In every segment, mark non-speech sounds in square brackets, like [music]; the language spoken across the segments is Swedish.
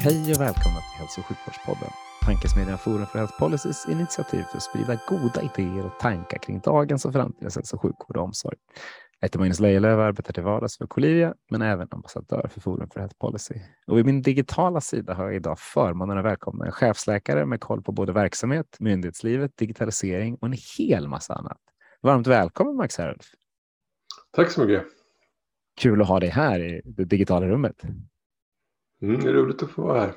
Hej och välkomna till Hälso och sjukvårdspodden. Tankesmedjan Forum för Health Policies initiativ för att sprida goda idéer och tankar kring dagens och framtidens hälso och sjukvård och omsorg. Jag heter Magnus Lejelöw och arbetar till vardags för Colivia, men även ambassadör för Forum för Health Policy. Och vid min digitala sida har jag idag förmånen att välkomna en chefsläkare med koll på både verksamhet, myndighetslivet, digitalisering och en hel massa annat. Varmt välkommen Max Herulf. Tack så mycket. Kul att ha dig här i det digitala rummet. Mm, det är roligt att få vara här.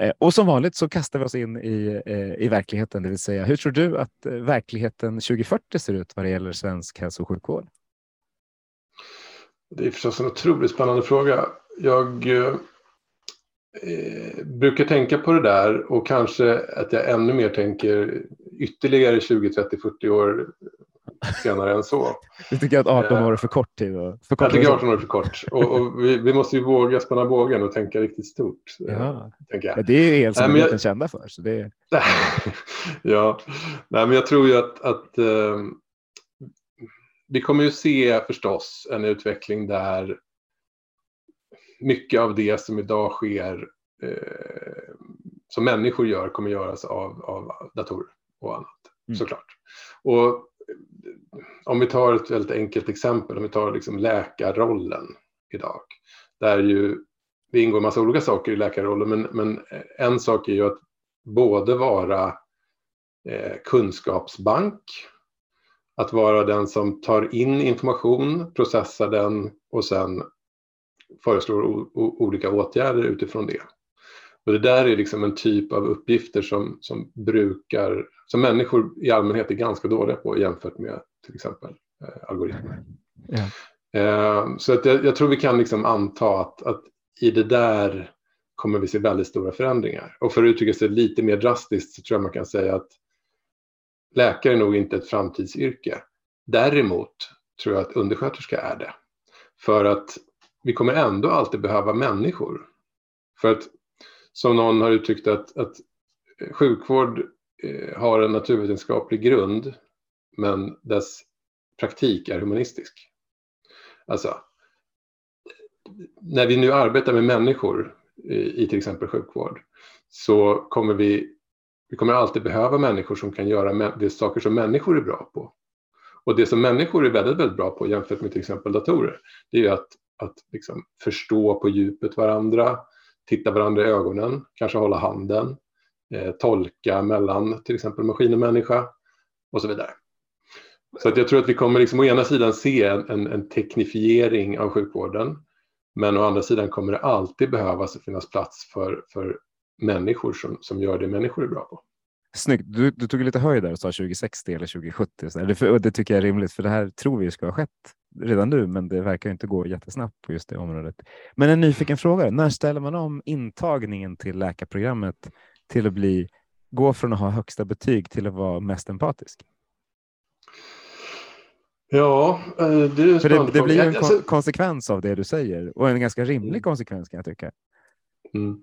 Eh, och som vanligt så kastar vi oss in i, eh, i verkligheten, det vill säga hur tror du att eh, verkligheten 2040 ser ut vad det gäller svensk hälso och sjukvård? Det är förstås en otroligt spännande fråga. Jag eh, brukar tänka på det där och kanske att jag ännu mer tänker ytterligare 20, 30, 40 år senare än så. Du tycker att 18 år är för kort tid? För kort jag tycker 18 år är för kort. Och, och vi, vi, måste ju våga spänna bågen och tänka riktigt stort. Ja. Tänker jag. Ja, det är Elsamheten jag... kända för. Så det... [laughs] ja, Nej, men jag tror ju att, att uh, vi kommer ju se förstås en utveckling där mycket av det som idag sker uh, som människor gör kommer göras av, av datorer och annat. Mm. Såklart. Och om vi tar ett väldigt enkelt exempel, om vi tar liksom läkarrollen idag. Där ju, det ingår en massa olika saker i läkarrollen, men, men en sak är ju att både vara eh, kunskapsbank, att vara den som tar in information, processar den och sen föreslår olika åtgärder utifrån det. Och det där är liksom en typ av uppgifter som, som brukar, som människor i allmänhet är ganska dåliga på jämfört med till exempel eh, algoritmer. Ja. Eh, så att jag, jag, tror vi kan liksom anta att, att i det där kommer vi se väldigt stora förändringar. Och för att uttrycka sig lite mer drastiskt så tror jag man kan säga att läkare är nog inte ett framtidsyrke. Däremot tror jag att undersköterska är det. För att vi kommer ändå alltid behöva människor. För att som någon har uttryckt att, att sjukvård Eh, har en naturvetenskaplig grund men dess praktik är humanistisk. Alltså, när vi nu arbetar med människor i, i till exempel sjukvård så kommer vi, vi kommer alltid behöva människor som kan göra det saker som människor är bra på. Och det som människor är väldigt, väldigt bra på jämfört med till exempel datorer, det är ju att, att liksom förstå på djupet varandra, titta varandra i ögonen, kanske hålla handen, eh, tolka mellan till exempel maskin och människa och så vidare. Så att jag tror att vi kommer liksom å ena sidan se en, en teknifiering av sjukvården men å andra sidan kommer det alltid behövas finnas plats för, för människor som, som gör det människor är bra på. Snyggt. Du, du tog lite höjd där och sa 2060 eller 2070. Så det, tycker jag är rimligt, för det här tror vi ska ha skett redan nu, men det verkar inte gå jättesnabbt på just det området. Men en nyfiken fråga. När ställer man om intagningen till läkarprogrammet till att bli, gå från att ha högsta betyg till att vara mest empatisk? Ja, eh, det är För det, det blir en alltså, konsekvens av det du säger och en ganska rimlig mm. konsekvens kan jag tycka. Mm.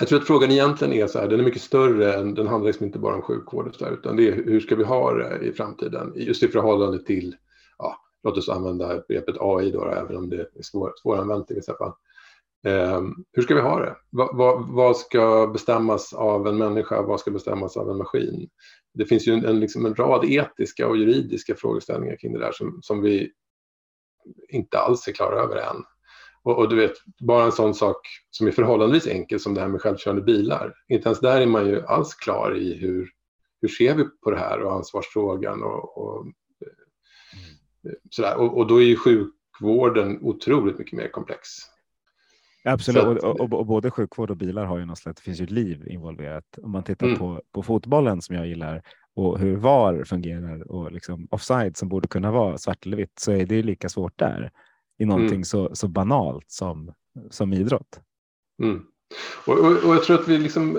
Jag tror att frågan egentligen är så här, den är mycket större än, den handlar liksom inte bara om sjukvård där, utan det är hur ska vi ha det i framtiden, just i förhållande till, ja, låt oss använda begreppet AI då, även om det är svår, svåranvänt i vissa fall. Eh, hur ska vi ha det? Va, va, vad ska bestämmas av en människa? Vad ska bestämmas av en maskin? Det finns ju en, en, liksom en rad etiska och juridiska frågeställningar kring det där som, som vi inte alls är klara över än. Och, och, du vet, bara en sån sak som är förhållandevis enkel som det här med självkörande bilar. Inte ens där är man ju alls klar i hur, hur ser vi på det här och ansvarsfrågan och, och sådär. Och, och då är ju sjukvården otroligt mycket mer komplex. Absolut, att, och, och, och, både sjukvård och bilar har ju något slags, det finns ju liv involverat. Om man tittar mm. på, på fotbollen som jag gillar och hur VAR fungerar och liksom offside som borde kunna vara svart eller vitt så är det ju lika svårt där i någonting mm. så, så banalt som, som idrott. Mm. Och, och, och, jag tror att vi liksom,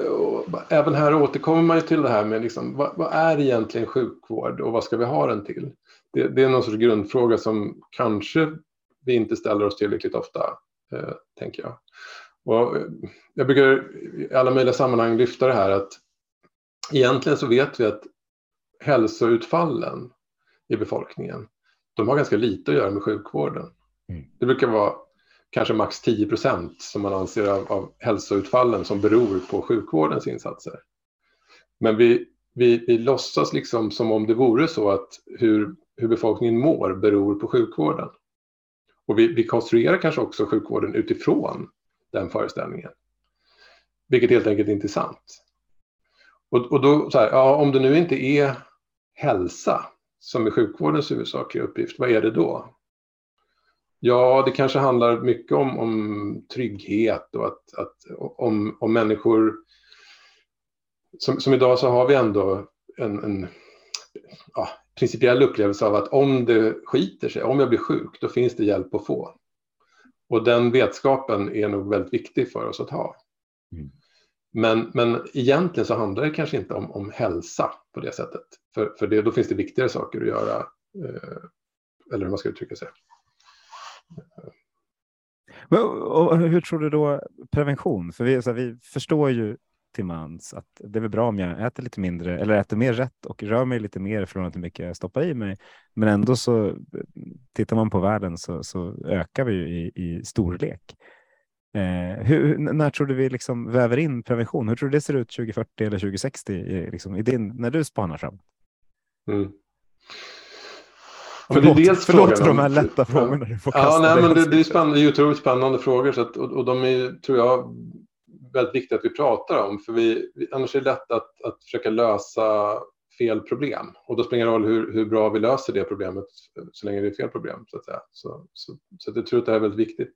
även här återkommer man till det här med liksom, vad, vad, är egentligen sjukvård och vad ska vi ha den till? Det, det är någon sorts grundfråga som kanske vi inte ställer oss tillräckligt ofta, tänker jag. Och jag brukar i alla möjliga sammanhang lyfta det här att egentligen så vet vi att hälsoutfallen i befolkningen, de har ganska lite att göra med sjukvården. Mm. Det brukar vara kanske max 10 procent som man anser av, av hälsoutfallen som beror på sjukvårdens insatser. Men vi, vi, vi låtsas liksom som om det vore så att hur, hur befolkningen mår beror på sjukvården. Och vi, vi konstruerar kanske också sjukvården utifrån den föreställningen. Vilket helt enkelt inte är sant. Och, och då, så här, ja, om det nu inte är hälsa som är sjukvårdens huvudsakliga uppgift, vad är det då? Ja, det kanske handlar mycket om, om trygghet och att, att om, om människor... Som, som idag så har vi ändå en, en ja, principiell upplevelse av att om det skiter sig, om jag blir sjuk, då finns det hjälp att få. Och den vetskapen är nog väldigt viktig för oss att ha. Mm. Men, men egentligen så handlar det kanske inte om, om hälsa på det sättet. För, för det, då finns det viktigare saker att göra. Eh, eller hur man ska uttrycka sig. Och hur tror du då prevention? För vi, här, vi förstår ju till mans att det är väl bra om jag äter lite mindre eller äter mer rätt och rör mig lite mer från hur mycket jag stoppar i mig. Men ändå så tittar man på världen så, så ökar vi ju i, i storlek. Eh, hur, när tror du vi liksom väver in prevention? Hur tror du det ser ut 2040 eller 2060 i, liksom, i din, när du spanar fram? Mm. Förlåt, det är förlåt för de här lätta frågorna du får ja, nej, men det, det, är spännande, det är otroligt spännande frågor så att, och, och, de är, tror jag, väldigt viktigt att vi pratar om. För vi, annars är det lätt att, att försöka lösa fel problem. Och då spelar det roll hur, hur bra vi löser det problemet så länge det är fel problem. Så att säga. Så, så, så att jag tror att det här är väldigt viktigt.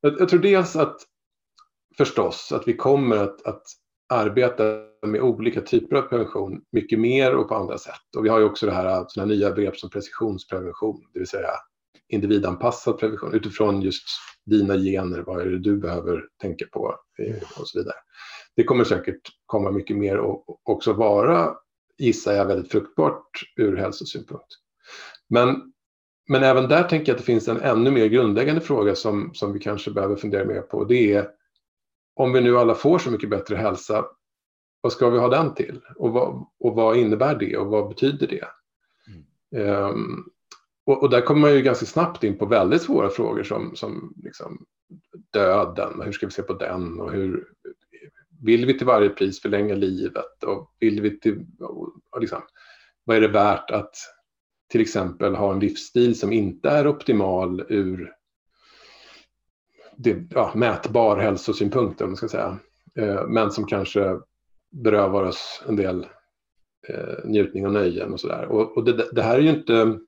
Jag, jag tror dels att förstås att vi kommer att, att arbeta med olika typer av prevention mycket mer och på andra sätt. Och vi har ju också det här såna nya begrepp som precisionsprevention, det vill säga individanpassad prevention utifrån just dina gener, vad är det du behöver tänka på eh, och så vidare. Det kommer säkert komma mycket mer och också vara, gissar jag, väldigt fruktbart ur hälsosynpunkt. Men, men även där tänker jag att det finns en ännu mer grundläggande fråga som, som vi kanske behöver fundera mer på. Det är om vi nu alla får så mycket bättre hälsa, vad ska vi ha den till? Och vad, och vad innebär det och vad betyder det? Mm. Um, och, och, där kommer man ju ganska snabbt in på väldigt svåra frågor som, som liksom döden, hur ska vi se på den och hur vill vi till varje pris förlänga livet och vill vi till, och liksom, vad är det värt att till exempel ha en livsstil som inte är optimal ur det, ja, mätbar hälsosynpunkt, om man ska säga. Eh, men som kanske berövar oss en del eh, njutning och nöjen och sådär. Och, och det, det, här är ju inte...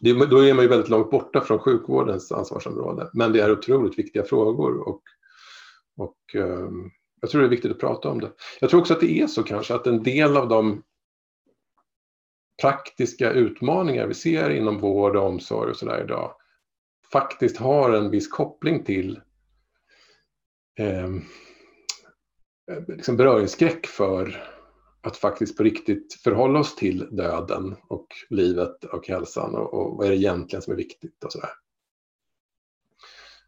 Det, då är man ju väldigt långt borta från sjukvårdens ansvarsområde. Men det är otroligt viktiga frågor och, och ehm, jag tror det är viktigt att prata om det. Jag tror också att det är så kanske att en del av de praktiska utmaningar vi ser inom vård och omsorg och sådär idag faktiskt har en viss koppling till eh, liksom beröringsskräck för att faktiskt på riktigt förhålla oss till döden och livet och hälsan och, och vad är det egentligen som är viktigt och sådär.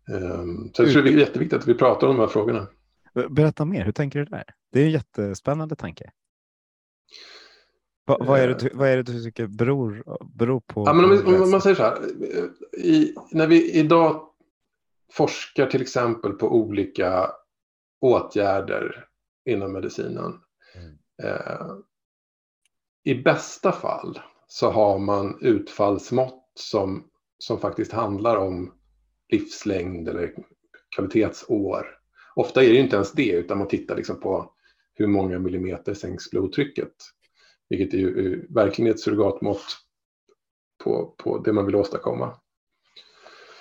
Um, så jag tror det är jätteviktigt att vi pratar om de här frågorna. Berätta mer, hur tänker du där? Det är en jättespännande tanke. Va, vad, är det, vad är det du tycker beror, beror på? Ja, men om, om man säger så här, i, när vi idag forskar till exempel på olika åtgärder inom medicinen. Eh, I bästa fall så har man utfallsmått som, som faktiskt handlar om livslängd eller kvalitetsår. Ofta är det inte ens det, utan man tittar liksom på hur många millimeter sänks blodtrycket. Vilket är ju verkligen ett surrogatmått på, på det man vill åstadkomma.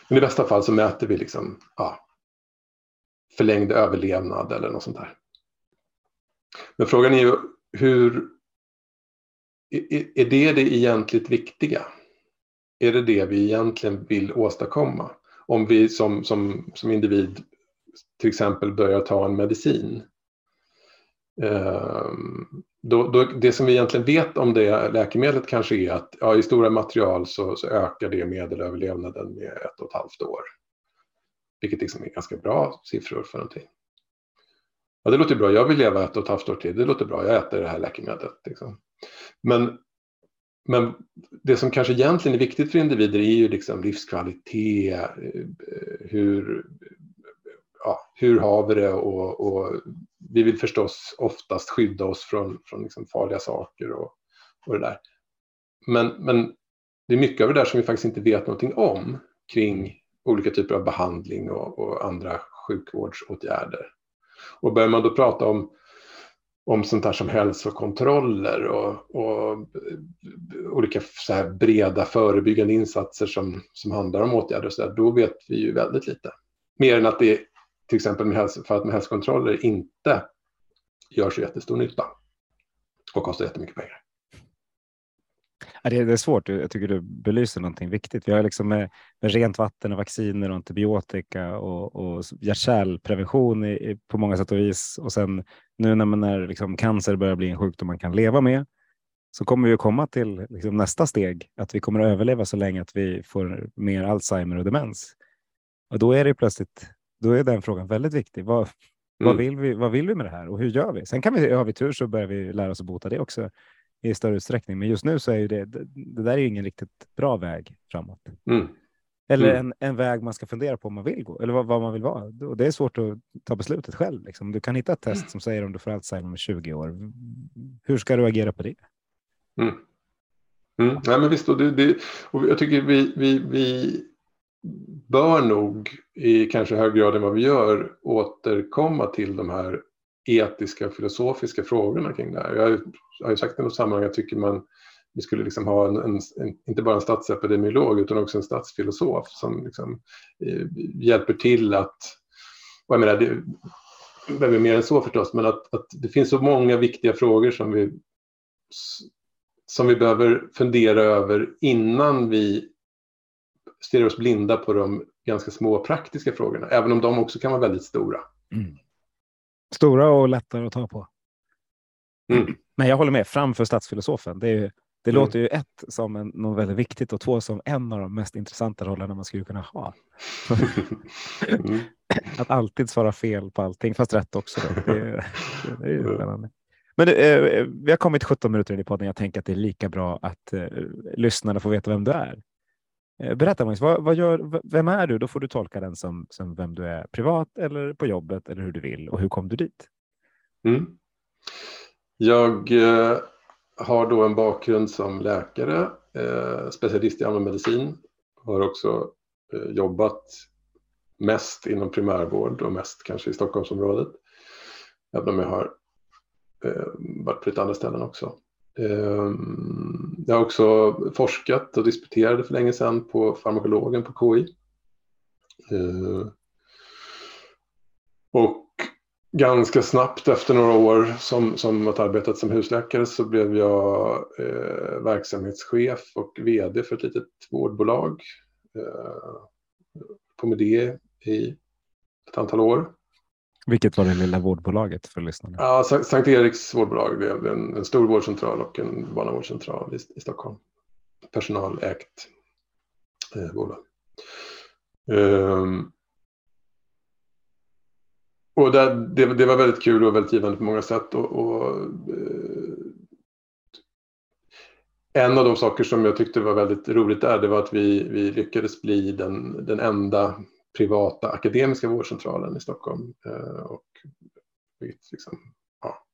Men i bästa fall så mäter vi liksom, ja, förlängd överlevnad eller något sånt där. Men frågan är ju hur är det det egentligt viktiga? Är det det vi egentligen vill åstadkomma? Om vi som, som, som individ till exempel börjar ta en medicin. Ehm, då, då, det som vi egentligen vet om det läkemedlet kanske är att ja, i stora material så, så ökar det medelöverlevnaden med ett och ett halvt år. Vilket liksom är ganska bra siffror för någonting. Ja, det låter bra, jag vill leva ett och ett halvt år till, det låter bra, jag äter det här läkemedlet. Liksom. Men, men det som kanske egentligen är viktigt för individer är ju liksom livskvalitet, eh, hur, ja, hur har vi det och, och, vi vill förstås oftast skydda oss från, från liksom farliga saker och, och det där. Men, men det är mycket av det där som vi faktiskt inte vet någonting om kring olika typer av behandling och, och andra sjukvårdsåtgärder. Och börjar man då prata om, om sånt här som hälsokontroller och, och olika så här breda förebyggande insatser som, som handlar om åtgärder och så där, då vet vi ju väldigt lite. Mer än att det till exempel med hälso, för att med hälsokontroller inte gör så jättestor nytta och kostar jättemycket pengar. Det är svårt. Jag tycker du belyser någonting viktigt. Vi har liksom med, med rent vatten och vacciner och antibiotika och, och hjärt-kärlprevention på många sätt och vis. Och sen nu när, man när liksom cancer börjar bli en sjukdom man kan leva med så kommer vi att komma till liksom nästa steg, att vi kommer att överleva så länge att vi får mer Alzheimer och demens. Och då är det plötsligt, då är den frågan väldigt viktig. Vad, mm. vad, vill vi, vad vill vi med det här och hur gör vi? Sen kan vi, har vi tur så börjar vi lära oss att bota det också i större utsträckning. Men just nu så är ju det, det, där är ju ingen riktigt bra väg framåt. Mm. Eller mm. En, en väg man ska fundera på om man vill gå eller vad, vad man vill vara. Och det är svårt att ta beslutet själv. Liksom. Du kan hitta ett test som säger om du får Alzheimer om 20 år. Hur ska du agera på det? Mm. Mm. Nej, men visst, och det, det, och jag tycker vi, vi, vi bör nog i kanske högre grad än vad vi gör återkomma till de här etiska och filosofiska frågorna kring det här. Jag har ju sagt i något sammanhang, jag tycker man vi skulle liksom ha en, en, en, inte bara en statsepidemiolog utan också en statsfilosof som liksom, eh, hjälper till att, och jag menar, det behöver mer än så förstås, men att, att det finns så många viktiga frågor som vi, som vi behöver fundera över innan vi stirrar oss blinda på de ganska små praktiska frågorna, även om de också kan vara väldigt stora. Mm. Stora och lättare att ta på. Mm. Men jag håller med, framför statsfilosofen. Det, är, det mm. låter ju ett som en, något väldigt viktigt och två som en av de mest intressanta rollerna man skulle kunna ha. [laughs] mm. Att alltid svara fel på allting, fast rätt också. Då. Det, det är ju spännande. Men eh, vi har kommit 17 minuter in i podden. Jag tänker att det är lika bra att eh, lyssnarna får veta vem du är. Eh, berätta Magnus, vad, vad gör, vem är du? Då får du tolka den som, som vem du är privat eller på jobbet eller hur du vill. Och hur kom du dit? Mm. Jag eh, har då en bakgrund som läkare, eh, specialist i allmänmedicin. Har också eh, jobbat mest inom primärvård och mest kanske i Stockholmsområdet. Även om jag har eh, varit på lite andra ställen också. Ehm, jag har också forskat och disputerade för länge sedan på farmakologen på KI. Ehm, och ganska snabbt efter några år som, som att arbetat som husläkare så blev jag eh, verksamhetschef och vd för ett litet vårdbolag eh, på med det i ett antal år. Vilket var det lilla vårdbolaget för lyssnarna? Ja, Sankt Eriks vårdbolag. Det är en, en stor vårdcentral och en barnavårdscentral i, i Stockholm. Personalägt eh, bolag. Um, och det, det, det, var väldigt kul och väldigt givande på många sätt. Och, och eh, en av de saker som jag tyckte var väldigt roligt där, det var att vi, vi lyckades bli den, den enda privata akademiska vårdcentralen i Stockholm. Eh, och liksom, ja,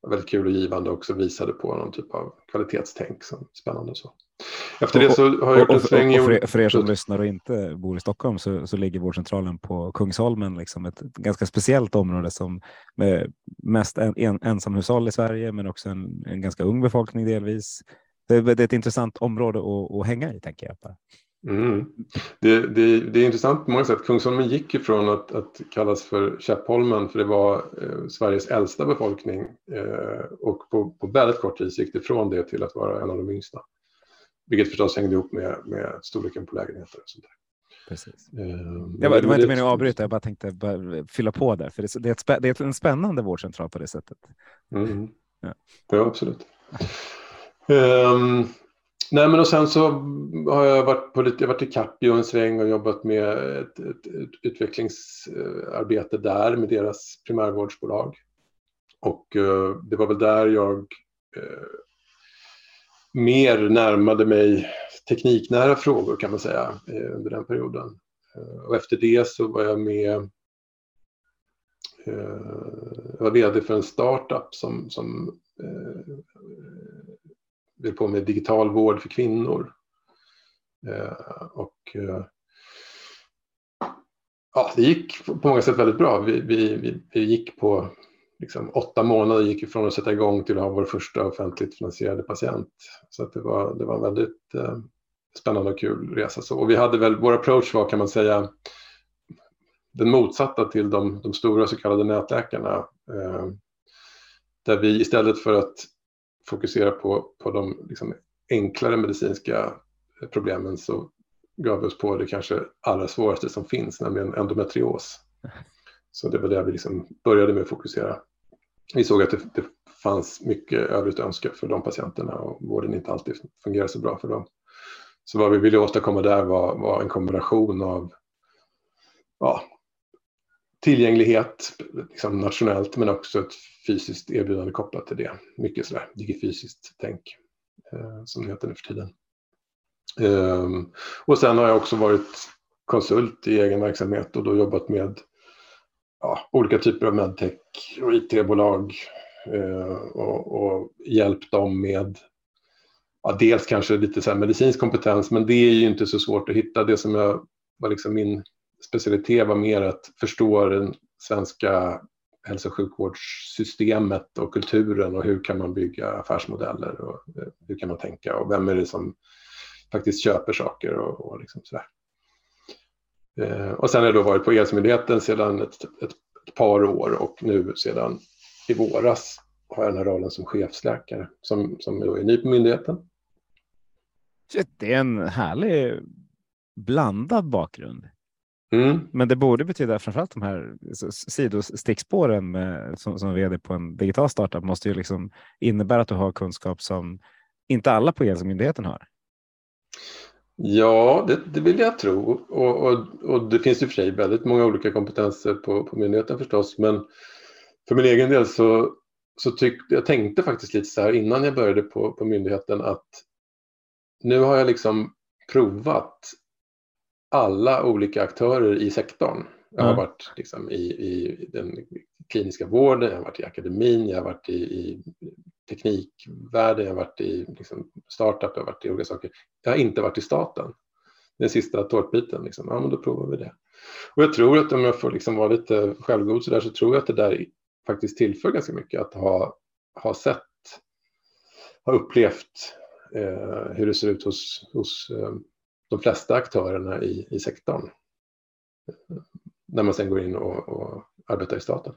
var väldigt kul och givande också visade på någon typ av kvalitetstänk som spännande. Så. Efter det så har jag gjort en sväng. Och, för, för er som lyssnar och inte bor i Stockholm så, så ligger vårdcentralen på Kungsholmen, liksom ett ganska speciellt område som mest en, en, ensamhushåll i Sverige, men också en, en ganska ung befolkning delvis. Det, det är ett intressant område att, att hänga i, tänker jag. Mm. Det, det, det, är intressant på många sätt. Kungsholmen gick ifrån att, att kallas för Käppholmen, för det var eh, Sveriges äldsta befolkning. Eh, och på, på väldigt kort tid gick det från det till att vara en av de yngsta. Vilket förstås hängde ihop med, med storleken på lägenheter och sånt där. Precis. Eh, jag det var inte meningen att avbryta, jag bara tänkte bara fylla på där. För det, är, ett, det är en spännande vårdcentral på det sättet. Mm. Ja. ja, absolut. Um, Nej, men och sen så har jag varit, på lite, jag varit i Capio en sväng och jobbat med ett, ett, ett utvecklingsarbete där med deras primärvårdsbolag. Och eh, det var väl där jag eh, mer närmade mig tekniknära frågor kan man säga eh, under den perioden. Eh, och efter det så var jag med eh, jag var vd för en startup som, som eh, höll på med digital vård för kvinnor. Eh, och eh, ja, det gick på många sätt väldigt bra. Vi, vi, vi, vi gick på liksom, åtta månader gick från att sätta igång till att ha vår första offentligt finansierade patient. Så att det, var, det var en väldigt eh, spännande och kul resa. Så, och vi hade väl, vår approach var kan man säga den motsatta till de, de stora så kallade nätläkarna. Eh, där vi istället för att fokusera på, på de liksom, enklare medicinska problemen så gav vi oss på det kanske allra svåraste som finns, nämligen endometrios. Så det var där vi liksom började med att fokusera. Vi såg att det, det fanns mycket övrigt att önska för de patienterna och vården inte alltid fungerar så bra för dem. Så vad vi ville åstadkomma där var, var en kombination av ja, tillgänglighet liksom nationellt men också ett fysiskt erbjudande kopplat till det. Mycket sådär digifysiskt tänk eh, som det heter nu för tiden. Um, och sen har jag också varit konsult i egen verksamhet och då jobbat med ja, olika typer av medtech och IT-bolag eh, och, och hjälpt dem med ja, dels kanske lite så medicinsk kompetens men det är ju inte så svårt att hitta. Det som jag var liksom min specialitet var mer att förstå den svenska hälso och sjukvårdssystemet och kulturen och hur kan man bygga affärsmodeller och eh, hur kan man tänka och vem är det som faktiskt köper saker och, och liksom sådär. Eh, och sen har jag då varit på Elsamyndigheten sedan ett, ett, ett, par år och nu sedan i våras har jag den här rollen som chefsläkare som, som då är ny på myndigheten. Det är en härlig blandad bakgrund. Mm. Men det borde betyda framförallt de här sidostickspåren med, som, som vd på en digital startup måste ju liksom innebära att du har kunskap som inte alla på Elmyndigheten har. Ja, det, det, vill jag tro. Och, och, och, det finns ju för sig väldigt många olika kompetenser på, på myndigheten förstås. Men för min egen del så, så tyckte jag tänkte faktiskt lite så här innan jag började på, på myndigheten att nu har jag liksom provat alla olika aktörer i sektorn. Jag har mm. varit liksom, i, i, den kliniska vården, jag har varit i akademin, jag har varit i, i teknikvärlden, jag har varit i liksom, startup, jag har varit i olika saker. Jag har inte varit i staten. Den sista tårtbiten, liksom. ja men då provar vi det. Och jag tror att om jag får liksom vara lite självgod så där så tror jag att det där faktiskt tillför ganska mycket att ha, ha sett, ha upplevt eh, hur det ser ut hos, hos eh, de flesta aktörerna i, i sektorn. När man sen går in och, och arbetar i staten.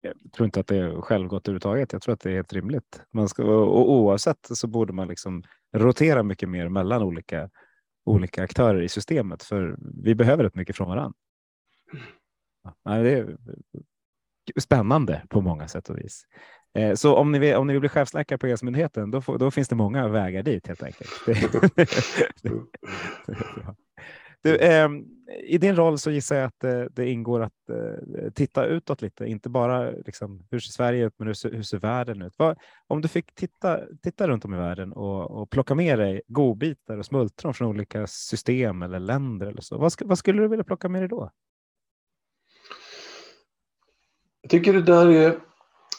Jag tror inte att det är självgott överhuvudtaget. Jag tror att det är helt rimligt. Man ska, och oavsett så borde man liksom rotera mycket mer mellan olika, olika aktörer i systemet, för vi behöver rätt mycket från varandra. Ja, det är spännande på många sätt och vis. Eh, så om ni, vill, om ni vill bli chefsläkare på E-myndigheten, då, då, finns det många vägar dit helt enkelt. [laughs] du, eh, I din roll så gissar jag att eh, det ingår att eh, titta utåt lite, inte bara liksom, hur ser Sverige ut, men hur ser, hur ser världen ut? Vad, om du fick titta, titta runt om i världen och, och plocka med dig godbitar och smultron från olika system eller länder eller så, vad, vad skulle du vilja plocka med dig då? Jag tycker det där är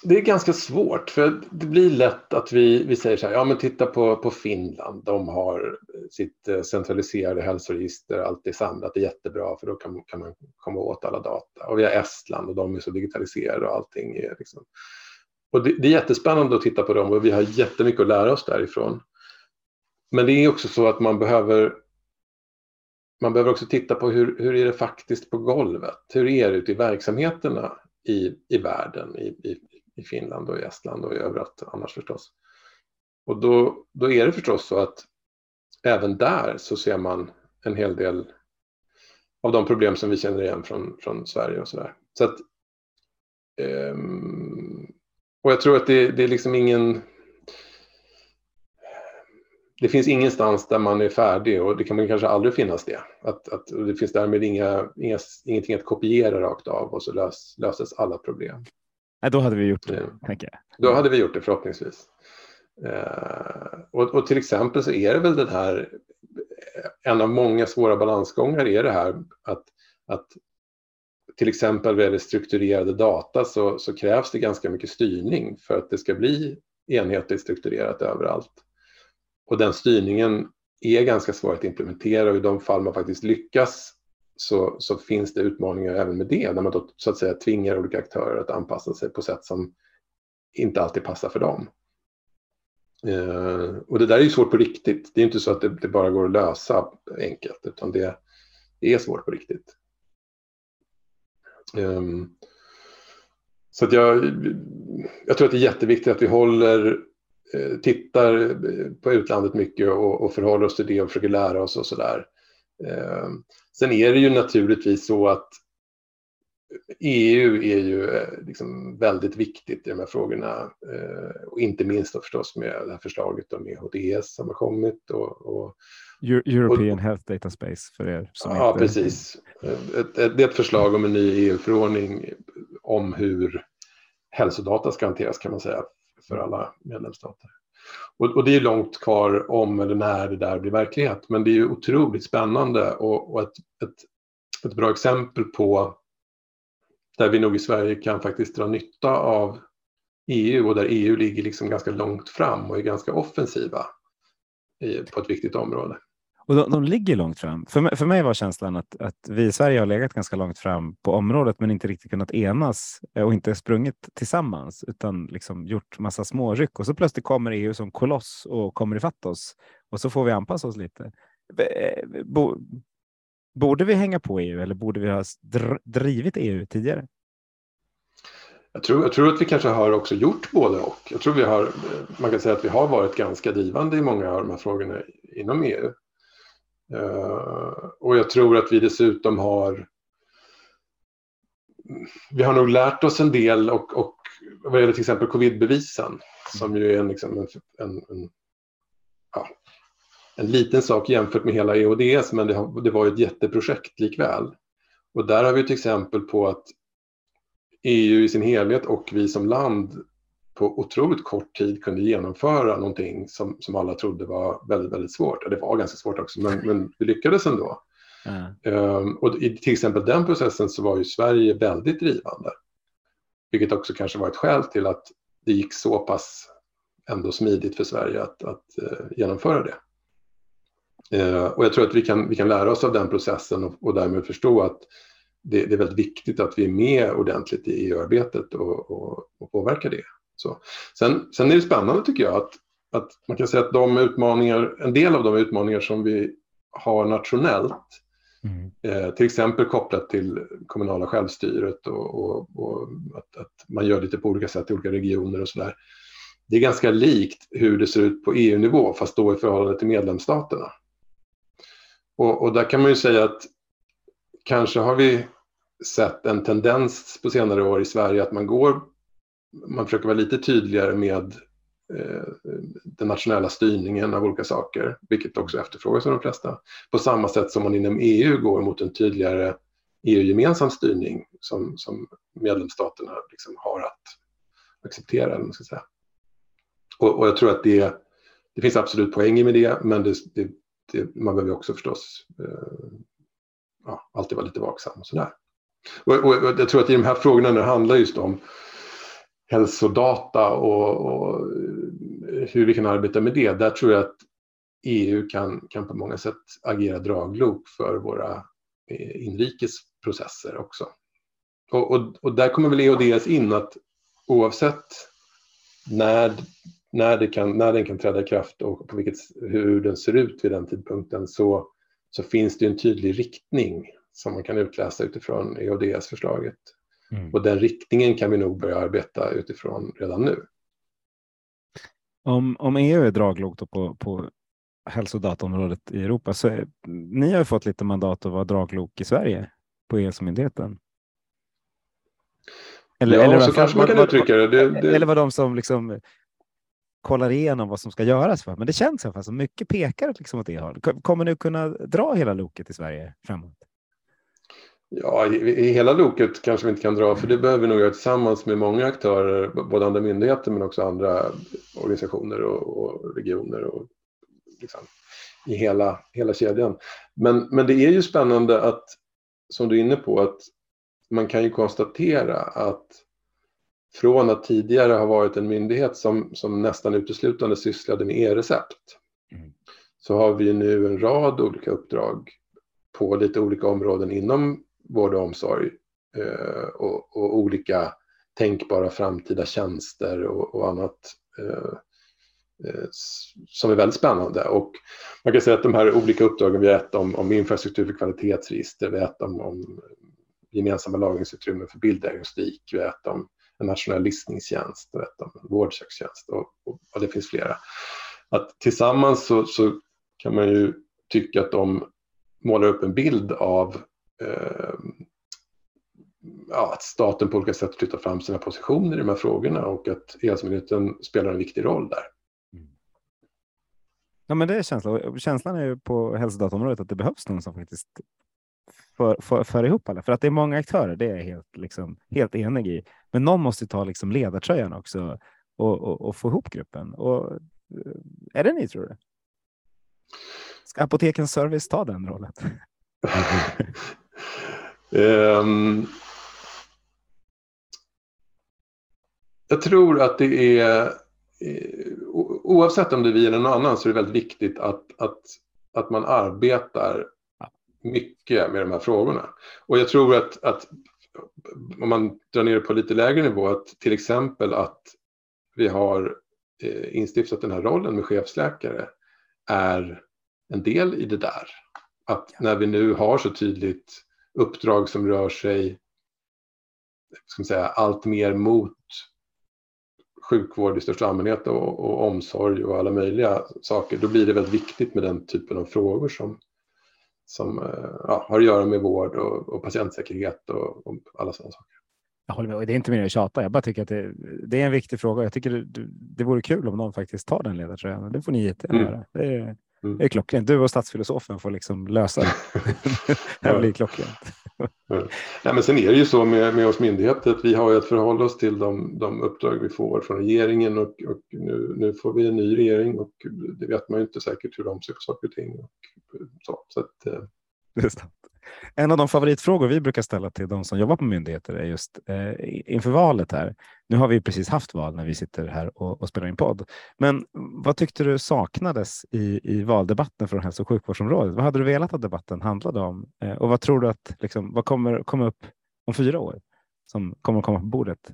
det är ganska svårt för det blir lätt att vi, vi säger så här, ja men titta på, på Finland, de har sitt eh, centraliserade hälsoregister, allt är samlat, det är jättebra för då kan, kan man komma åt alla data. Och vi har Estland och de är så digitaliserade och allting är liksom... Och det, det är jättespännande att titta på dem och vi har jättemycket att lära oss därifrån. Men det är också så att man behöver man behöver också titta på hur, hur är det faktiskt på golvet? Hur är det ute i verksamheterna i, i världen, i, i, i Finland och i Estland och i överallt annars förstås. Och då, då är det förstås så att även där så ser man en hel del av de problem som vi känner igen från, från Sverige och sådär. Så att, um, och jag tror att det, det är liksom ingen det finns ingenstans där man är färdig och det kan man kanske aldrig finnas det. Att, att, det finns därmed inga, inga, ingenting att kopiera rakt av och så lös, löses alla problem. Nej, då hade vi gjort det, mm. tänker jag. Då hade vi gjort det förhoppningsvis. Eh, och, och, till exempel så är det väl den här, en av många svåra balansgångar är det här att, att till exempel vad gäller strukturerade data så, så krävs det ganska mycket styrning för att det ska bli enhetligt strukturerat överallt. Och den styrningen är ganska svår att implementera och i de fall man faktiskt lyckas så, så finns det utmaningar även med det, När man då så att säga tvingar olika aktörer att anpassa sig på sätt som inte alltid passar för dem. Eh, och det där är ju svårt på riktigt. Det är inte så att det, det bara går att lösa enkelt, utan det, det är svårt på riktigt. Eh, så att jag, jag tror att det är jätteviktigt att vi håller eh, tittar eh, på utlandet mycket och, och förhåller oss till det och försöker lära oss och sådär. Ehm, Eh, sen är det ju naturligtvis så att EU är ju eh, liksom väldigt viktigt i de här frågorna och inte minst då förstås med det här förslaget om EHDS som har kommit. Och, och European och, Health Data Space för er som Ja, inte... precis. Det är ett förslag om en ny EU-förordning om hur hälsodata ska hanteras kan man säga för alla medlemsstater. Och, och, det är långt kvar om eller när det där blir verklighet, men det är ju otroligt spännande och, och ett, ett, ett bra exempel på där vi nog i Sverige kan faktiskt dra nytta av EU och där EU ligger liksom ganska långt fram och är ganska offensiva på ett viktigt område. Och de, de ligger långt fram. För mig, för mig var känslan att, att vi i Sverige har legat ganska långt fram på området men inte riktigt kunnat enas eh, och inte sprungit tillsammans utan liksom gjort massa små ryck och så plötsligt kommer EU som koloss och kommer ifatt oss och så får vi anpassa oss lite. Eh, borde vi hänga på EU eller borde vi ha drivit EU tidigare? Jag tror, jag tror att vi kanske har också gjort både och. Jag tror vi har, eh, man kan säga att vi har varit ganska drivande i många av de här frågorna inom EU. Eh, och jag tror att vi dessutom har vi har nog lärt oss en del och, och vad gäller till exempel covidbevisen som ju är en, liksom en, en, en, ja, en, liten sak jämfört med hela EODS men det, har, det var ett jätteprojekt likväl. Och där har vi ett exempel på att EU i sin helhet och vi som land på otroligt kort tid kunde genomföra någonting som, som alla trodde var väldigt, väldigt svårt. Det var ganska svårt också, men, men vi lyckades ändå. Mm. Um, och i till exempel den processen så var ju Sverige väldigt drivande. Vilket också kanske var ett skäl till att det gick så pass ändå smidigt för Sverige att, att uh, genomföra det. Uh, och jag tror att vi kan, vi kan lära oss av den processen och, och därmed förstå att det, det, är väldigt viktigt att vi är med ordentligt i EU-arbetet och, och, och påverkar det. Så. Sen, sen är det spännande tycker jag att, att man kan säga att de utmaningar, en del av de utmaningar som vi har nationellt, mm. eh, till exempel kopplat till kommunala självstyret och, och, och att, att, man gör lite på olika sätt i olika regioner och sådär. Det är ganska likt hur det ser ut på EU-nivå fast då i förhållande till medlemsstaterna. Och, och där kan man ju säga att kanske har vi sett en tendens på senare år i Sverige att man går man försöker vara lite tydligare med eh, den nationella styrningen av olika saker, vilket också efterfrågas av de flesta. På samma sätt som man inom EU går mot en tydligare EU-gemensam styrning som, som medlemsstaterna liksom har att acceptera. Eller ska säga. Och, och, jag tror att det, det finns absolut poänger med det, men det, det, det, man behöver också förstås eh, ja, alltid vara lite vaksam och sådär. Och, och, och jag tror att i de här frågorna när det handlar just om hälsodata och, och, eh, hur vi kan arbeta med det. Där tror jag att EU kan, kan på många sätt agera draglok för våra inrikes inrikesprocesser också. Och, och, och, där kommer väl EODS in att oavsett när, när, det kan, när den kan träda i kraft och på vilket, hur den ser ut vid den tidpunkten så så finns det en tydlig riktning som man kan utläsa utifrån EODS-förslaget. Mm. Och den riktningen kan vi nog börja arbeta utifrån redan nu. Om, om EU är draglok på, på hälsodataområdet i Europa så är, ni har fått lite mandat att vara draglok i Sverige på E-hälsomyndigheten. Eller, ja, eller så kanske man kan var, uttrycka det. det, det. Eller var de som liksom kollar igenom vad som ska göras. För. Men det känns i alla fall som mycket pekar liksom åt det hållet. Kommer ni kunna dra hela loket i Sverige framåt? Ja, i, hela loket kanske vi inte kan dra, för det behöver vi nog göra tillsammans med många aktörer, både andra myndigheter men också andra organisationer och, och regioner och liksom, i hela, hela kedjan. Men, men det är ju spännande att, som du är inne på, att man kan ju konstatera att från att tidigare ha varit en myndighet som, som nästan uteslutande sysslade med e-recept mm. så har vi nu en rad olika uppdrag på lite olika områden inom vård och omsorg eh, och, och, olika tänkbara framtida tjänster och, och annat eh, eh, som är väldigt spännande. Och man kan säga att de här olika uppdragen, vi har ett om, om infrastruktur för kvalitetsregister, vi har ett om, om gemensamma lagringsutrymmen för bilddiagnostik, vi har ett om en nationell listningstjänst, vi har ett om en vårdsökstjänst och, och, och, det finns flera. Att tillsammans så, så kan man ju tycka att de målar upp en bild av ja, att staten på olika sätt flyttar fram sina positioner i de här frågorna och att E-hälsomyndigheten spelar en viktig roll där. Mm. Ja, men det är känslan. Känslan är ju på hälsodataområdet att det behövs någon som faktiskt för, för, för ihop alla. För att det är många aktörer, det är jag helt, liksom, helt enig i. Men någon måste ta liksom ledartröjan också och, och, och få ihop gruppen. Och, eh, är det ni tror du? Ska Apotekens Service ta den rollen? [laughs] um, jag tror att det är, eh, oavsett om det är vi eller någon annan, så är det väldigt viktigt att, att, att man arbetar mycket med de här frågorna. Och jag tror att, att om man drar ner det på lite lägre nivå, att till exempel att vi har eh, instiftat den här rollen med chefsläkare är en del i det där. Att när vi nu har så tydligt uppdrag som rör sig ska säga, allt mer mot sjukvård i största allmänhet och, och, omsorg och alla möjliga saker, då blir det väldigt viktigt med den typen av frågor som, som eh, ja, har att göra med vård och, och patientsäkerhet och, och, alla sådana saker. Jag håller med. Det är inte mer att tjata. Jag bara tycker att det, det är en viktig fråga. Jag tycker det, det vore kul om någon faktiskt tar den ledartröjan. Det får ni jättegärna mm. göra. Det är, mm. det är klockrent. Du och statsfilosofen får liksom lösa det. [laughs] det här blir klockrent. ja. Nej, men sen är det ju så med, med oss myndigheter att vi har att förhålla oss till de, de uppdrag vi får från regeringen och, och nu, nu, får vi en ny regering och det vet man ju inte säkert hur de ser på saker och ting. Och så, så att, eh. En av de favoritfrågor vi brukar ställa till de som jobbar på myndigheter är just eh, inför valet här. Nu har vi precis haft val när vi sitter här och, och spelar in podd. Men vad tyckte du saknades i, i valdebatten från hälso och sjukvårdsområdet? Vad hade du velat att debatten handlade om? Eh, och vad tror du att liksom, vad kommer komma upp om fyra år som kommer komma på bordet?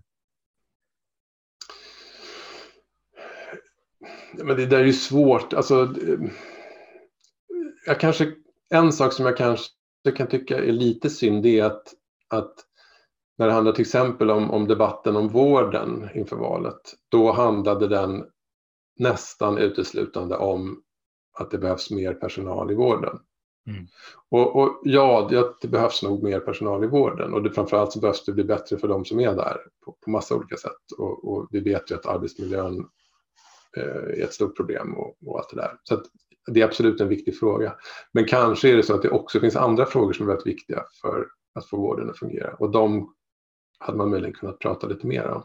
Men det där är ju svårt. Alltså, eh, jag kanske, en sak som jag kanske kan tycka är lite synd är att, att när det handlar till exempel om, om debatten om vården inför valet, då handlade den nästan uteslutande om att det behövs mer personal i vården. Mm. Och, och, ja, det behövs nog mer personal i vården och det, framförallt så behövs det bli bättre för de som är där på, på massa olika sätt. Och, och vi vet ju att arbetsmiljön eh, är ett stort problem och, och allt det där. Så det är absolut en viktig fråga. Men kanske är det så att det också finns andra frågor som är väldigt viktiga för att få vården att fungera. Och de hade man möjligen kunnat prata lite mer om.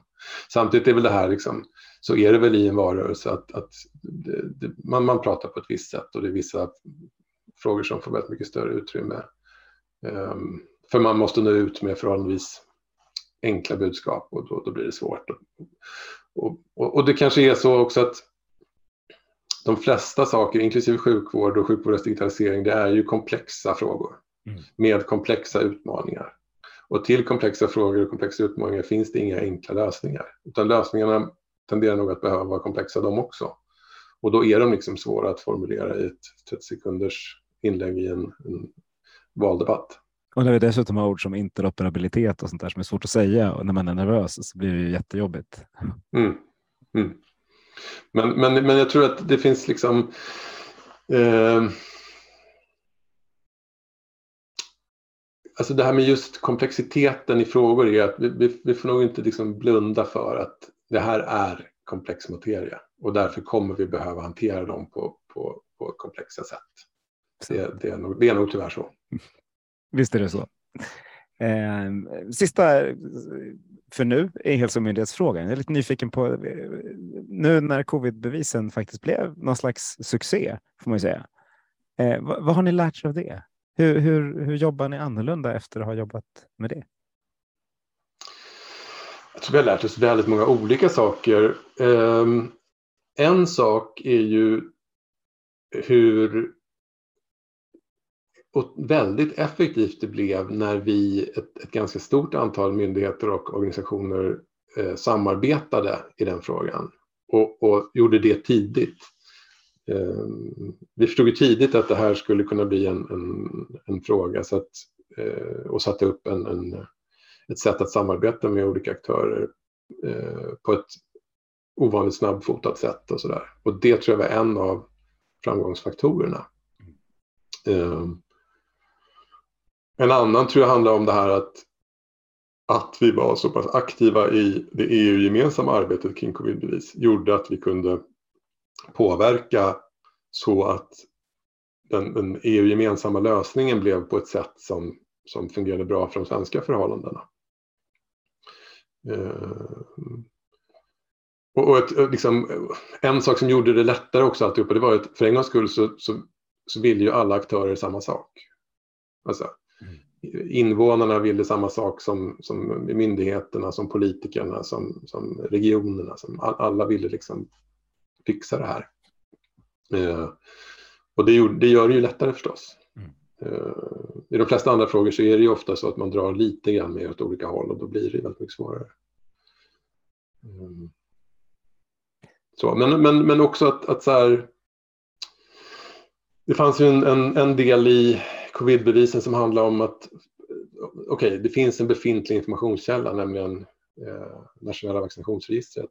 Samtidigt är väl det här, liksom, så är det väl i en valrörelse att, att det, det, man, man pratar på ett visst sätt och det är vissa frågor som får väldigt mycket större utrymme. Um, för man måste nå ut med förhållandevis enkla budskap och då, då blir det svårt. Och, och, och, det kanske är så också att de flesta saker, inklusive sjukvård och sjukvårdens digitalisering, det är ju komplexa frågor mm. med komplexa utmaningar. Och till komplexa frågor och komplexa utmaningar finns det inga enkla lösningar, utan lösningarna tenderar nog att behöva vara komplexa de också. Och då är de liksom svåra att formulera i ett 30 sekunders inlägg i en, en valdebatt. Och när vi dessutom har ord som interoperabilitet och sånt där som är svårt att säga och när man är nervös så blir det ju jättejobbigt. Mm. Mm. Men, men, men jag tror att det finns liksom eh, Alltså det här med just komplexiteten i frågor är att vi, vi, får nog inte liksom blunda för att det här är komplex materia och därför kommer vi behöva hantera dem på, på, på komplexa sätt. Det, det, är nog, det är nog tyvärr så. Visst är det så. Eh, sista för nu är hälsomyndighetsfrågan. Jag är lite nyfiken på eh, nu när covidbevisen faktiskt blev någon slags succé får man ju säga. Eh, vad, vad, har ni lärt er av det? Hur, hur, hur jobbar ni annorlunda efter att ha jobbat med det? Jag tror vi har lärt oss väldigt många olika saker. Eh, en sak är ju hur och väldigt effektivt det blev när vi, ett, ett ganska stort antal myndigheter och organisationer eh, samarbetade i den frågan och, och gjorde det tidigt. Eh, vi förstod ju tidigt att det här skulle kunna bli en, en, en fråga så att, eh, och satte upp en, en, ett sätt att samarbeta med olika aktörer eh, på ett ovanligt snabbfotat sätt och sådär. Och det tror jag var en av framgångsfaktorerna. Um, en annan tror jag handlar om det här att, att vi var så pass aktiva i det EU-gemensamma arbetet kring covidbevis gjorde att vi kunde påverka så att den, den EU-gemensamma lösningen blev på ett sätt som, som fungerade bra för de svenska förhållandena. Eh, och, ett, eh, liksom, en sak som gjorde det lättare också alltihopa, det var att för en gångs skull så, så, så ville ju alla aktörer samma sak. Alltså, invånarna ville samma sak som, som myndigheterna, som politikerna, som, som regionerna. Som alla ville liksom fixa det här. Eh, och det, det, gör det ju lättare förstås. Mm. Eh, I de flesta andra frågor så är det ju ofta så att man drar lite grann mer åt olika håll och då blir det väldigt mycket svårare. Mm. Så, men, men, men också att, att så här, det fanns ju en, en, en del i covidbevisen som handlar om att okej, okay, det finns en befintlig informationskälla, nämligen eh, nationella vaccinationsregistret.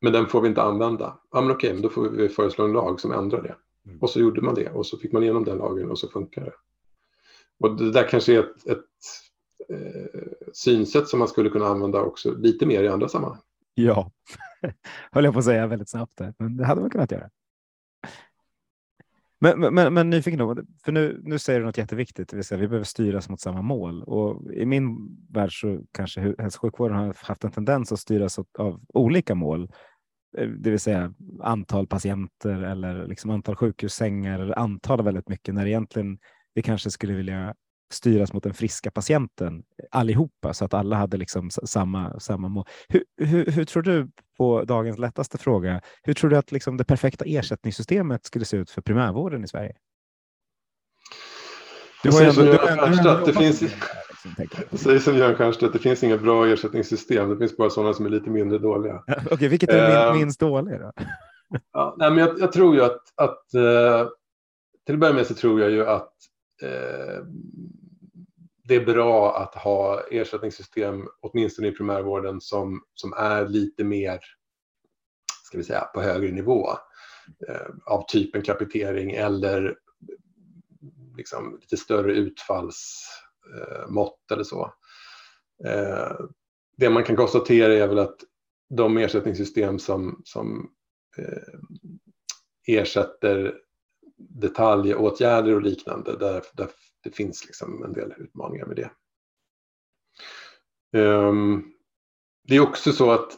Men den får vi inte använda. Ja, men okej, okay, men då får vi föreslå en lag som ändrar det. Mm. Och så gjorde man det och så fick man igenom den lagen och så funkar det. Och det där kanske är ett, ett eh, synsätt som man skulle kunna använda också lite mer i andra sammanhang. Ja, [laughs] höll jag på att säga väldigt snabbt, där. men det hade man kunnat göra. Men, men, men nyfiken för nu, nu säger du något jätteviktigt, det vill säga vi behöver styras mot samma mål. Och i min värld så kanske hälso och sjukvården har haft en tendens att styras av olika mål, eh, det vill säga antal patienter eller liksom antal sjukhussängar eller antal väldigt mycket, när egentligen vi kanske skulle vilja styras mot den friska patienten eh, allihopa så att alla hade liksom samma, samma mål. Hur, hur, hur tror du på dagens lättaste fråga, hur tror du att liksom det perfekta ersättningssystemet skulle se ut för primärvården i Sverige? Du har ändå, du, Stjernstedt, det finns, liksom, säger som Göran Stiernstedt, det finns inga bra ersättningssystem, det finns bara sådana som är lite mindre dåliga. [laughs] Okej, okay, vilket är uh, minst dåliga då? ja, nej, men jag, jag, tror ju att, att uh, till att börja med så tror jag ju att uh, det är bra att ha ersättningssystem, åtminstone i primärvården, som, som är lite mer, ska vi säga, på högre nivå. Eh, av typen kapitering eller liksom, lite större utfallsmått eh, eller så. Eh, det man kan konstatera är väl att de ersättningssystem som, som eh, ersätter detaljåtgärder och liknande, där, där det finns liksom en del utmaningar med det. Um, det är också så att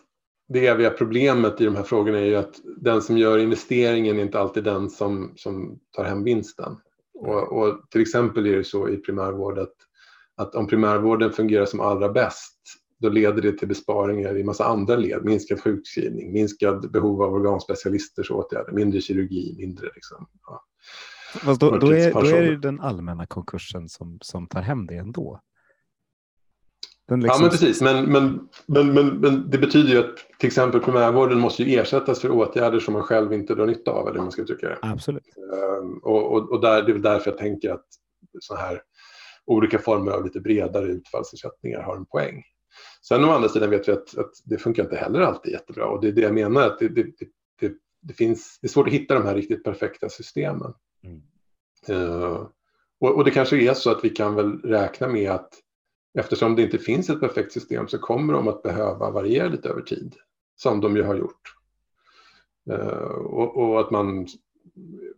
det eviga problemet i de här frågorna är ju att den som gör investeringen är inte alltid den som, som tar hem vinsten. Och, och till exempel är det så i primärvården att, att om primärvården fungerar som allra bäst då leder det till besparingar i massa andra led. Minskad sjukskrivning, minskad behov av organspecialisters åtgärder, mindre kirurgi, mindre liksom, ja, Fast då, då, är, då är det den allmänna konkursen som, som tar hem det ändå. Liksom... Ja, men precis. Men, men, men, men, det betyder ju att till exempel primärvården måste ju ersättas för åtgärder som man själv inte drar nytta av, eller man ska uttrycka det. Absolut. Um, och och, och där, det är väl därför jag tänker att så här olika former av lite bredare utfallsersättningar har en poäng. Sen å andra sidan vet vi att, att det funkar inte heller alltid jättebra och det är det jag menar att det, det, det, det finns, det är svårt att hitta de här riktigt perfekta systemen. Uh, och, och, det kanske är så att vi kan väl räkna med att eftersom det inte finns ett perfekt system så kommer de att behöva variera lite över tid, som de ju har gjort. Uh, och, och, att man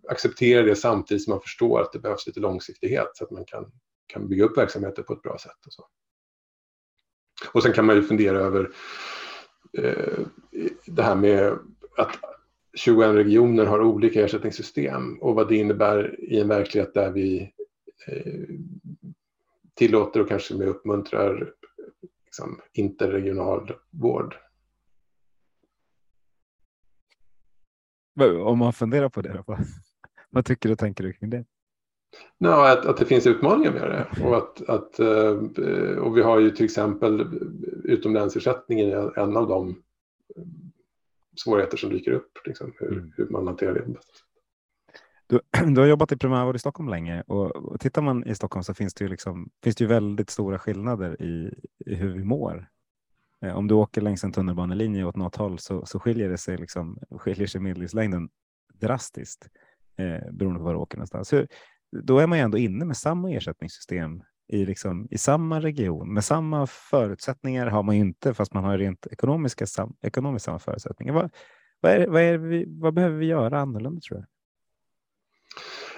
accepterar det samtidigt som man förstår att det behövs lite långsiktighet så att man kan, kan bygga upp verksamheter på ett bra sätt. Och, så. och sen kan man ju fundera över uh, det här med att 21 regioner har olika ersättningssystem och vad det innebär i en verklighet där vi eh, tillåter och kanske med uppmuntrar liksom, interregional vård. Om man funderar på det, vad, vad tycker och tänker du kring det? No, att, att det finns utmaningar med det. Och, att, att, eh, och vi har ju till exempel utomlänsersättningen en av de svårigheter som dyker upp, liksom, hur, mm. hur man hanterar det bäst. Du, [clears throat] du har jobbat i primärvård i Stockholm länge och, och tittar man i Stockholm så finns det ju, liksom, finns det ju väldigt stora skillnader i, i hur vi mår. Eh, om du åker längs en tunnelbanelinje åt något håll så, så skiljer det sig, liksom, [laughs] skiljer sig medellivslängden drastiskt eh, beroende på var du åker någonstans. Hur, då är man ju ändå inne med samma ersättningssystem i, liksom, i samma region. Med samma förutsättningar har man ju inte, fast man har rent ekonomiska, sam, ekonomiskt samma förutsättningar. Vad, vad, är, vad, är vi, vad behöver vi göra annorlunda tror du?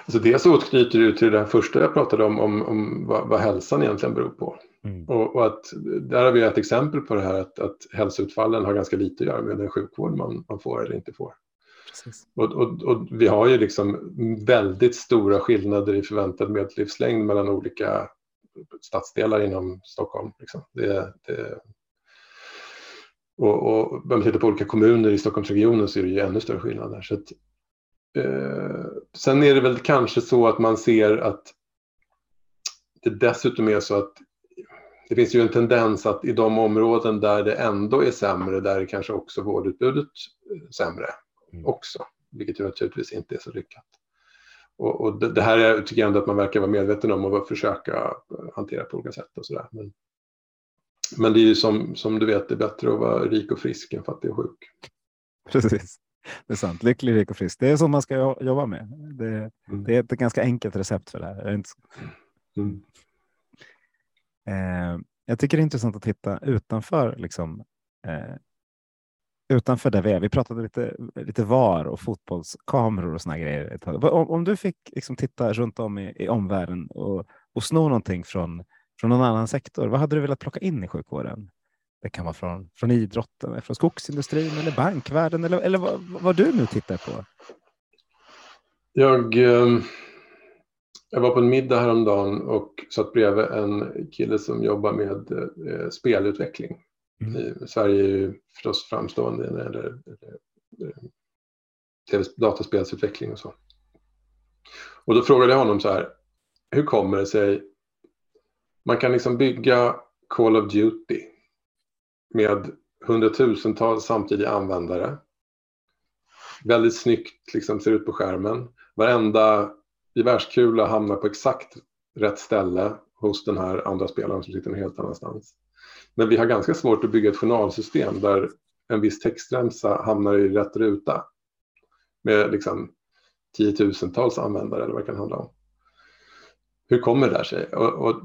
Alltså dels återknyter du till det första jag pratade om, om, om vad, vad hälsan egentligen beror på. Mm. Och, och, att där har vi ett exempel på det här att, att hälsoutfallen har ganska lite att göra med den sjukvård man, man får eller inte får. Och, och, och, vi har ju liksom väldigt stora skillnader i förväntad medellivslängd mellan olika stadsdelar inom Stockholm. Liksom. Det, det, och, och om man tittar på olika kommuner i Stockholmsregionen så är det ju ännu större skillnader. Så att, eh, sen är det väl kanske så att man ser att det dessutom är så att det finns ju en tendens att i de områden där det ändå är sämre, där är kanske också vårdutbudet sämre mm. också, vilket ju naturligtvis inte är så lyckat. Och, och det, det, här är, tycker jag ändå att man verkar vara medveten om och försöka hantera på olika sätt och sådär. Men, men det är ju som, som du vet, det är bättre att vara rik och frisk än fattig och sjuk. Precis, det är sant. Lycklig, rik och frisk. Det är så man ska jobba med. Det, mm. det är ett ganska enkelt recept för det här. Mm. Eh, jag tycker det är intressant att titta utanför liksom, eh, utanför där vi är. Vi pratade lite, lite VAR och fotbollskameror och såna grejer. Om, om du fick liksom titta runt om i, i omvärlden och, och sno någonting från, från någon annan sektor, vad hade du velat plocka in i sjukvården? Det kan vara från, från idrotten, från skogsindustrin eller bankvärlden eller, eller vad, vad du nu tittar på. Jag, eh, jag var på en middag häromdagen och satt bredvid en kille som jobbar med eh, spelutveckling. Mm. Eh, Sverige är ju förstås framstående när det gäller eh, dataspelsutveckling och så. Och då frågade jag honom så här, hur kommer det sig, man kan liksom bygga Call of Duty med hundratusentals samtidiga användare. Väldigt snyggt liksom ser ut på skärmen. Varenda gevärskula hamnar på exakt rätt ställe hos den här andra spelaren som sitter någon helt annanstans. Men vi har ganska svårt att bygga ett journalsystem där en viss textremsa hamnar i rätt ruta med liksom tiotusentals användare eller vad det kan handla om. Hur kommer det där sig? Och, och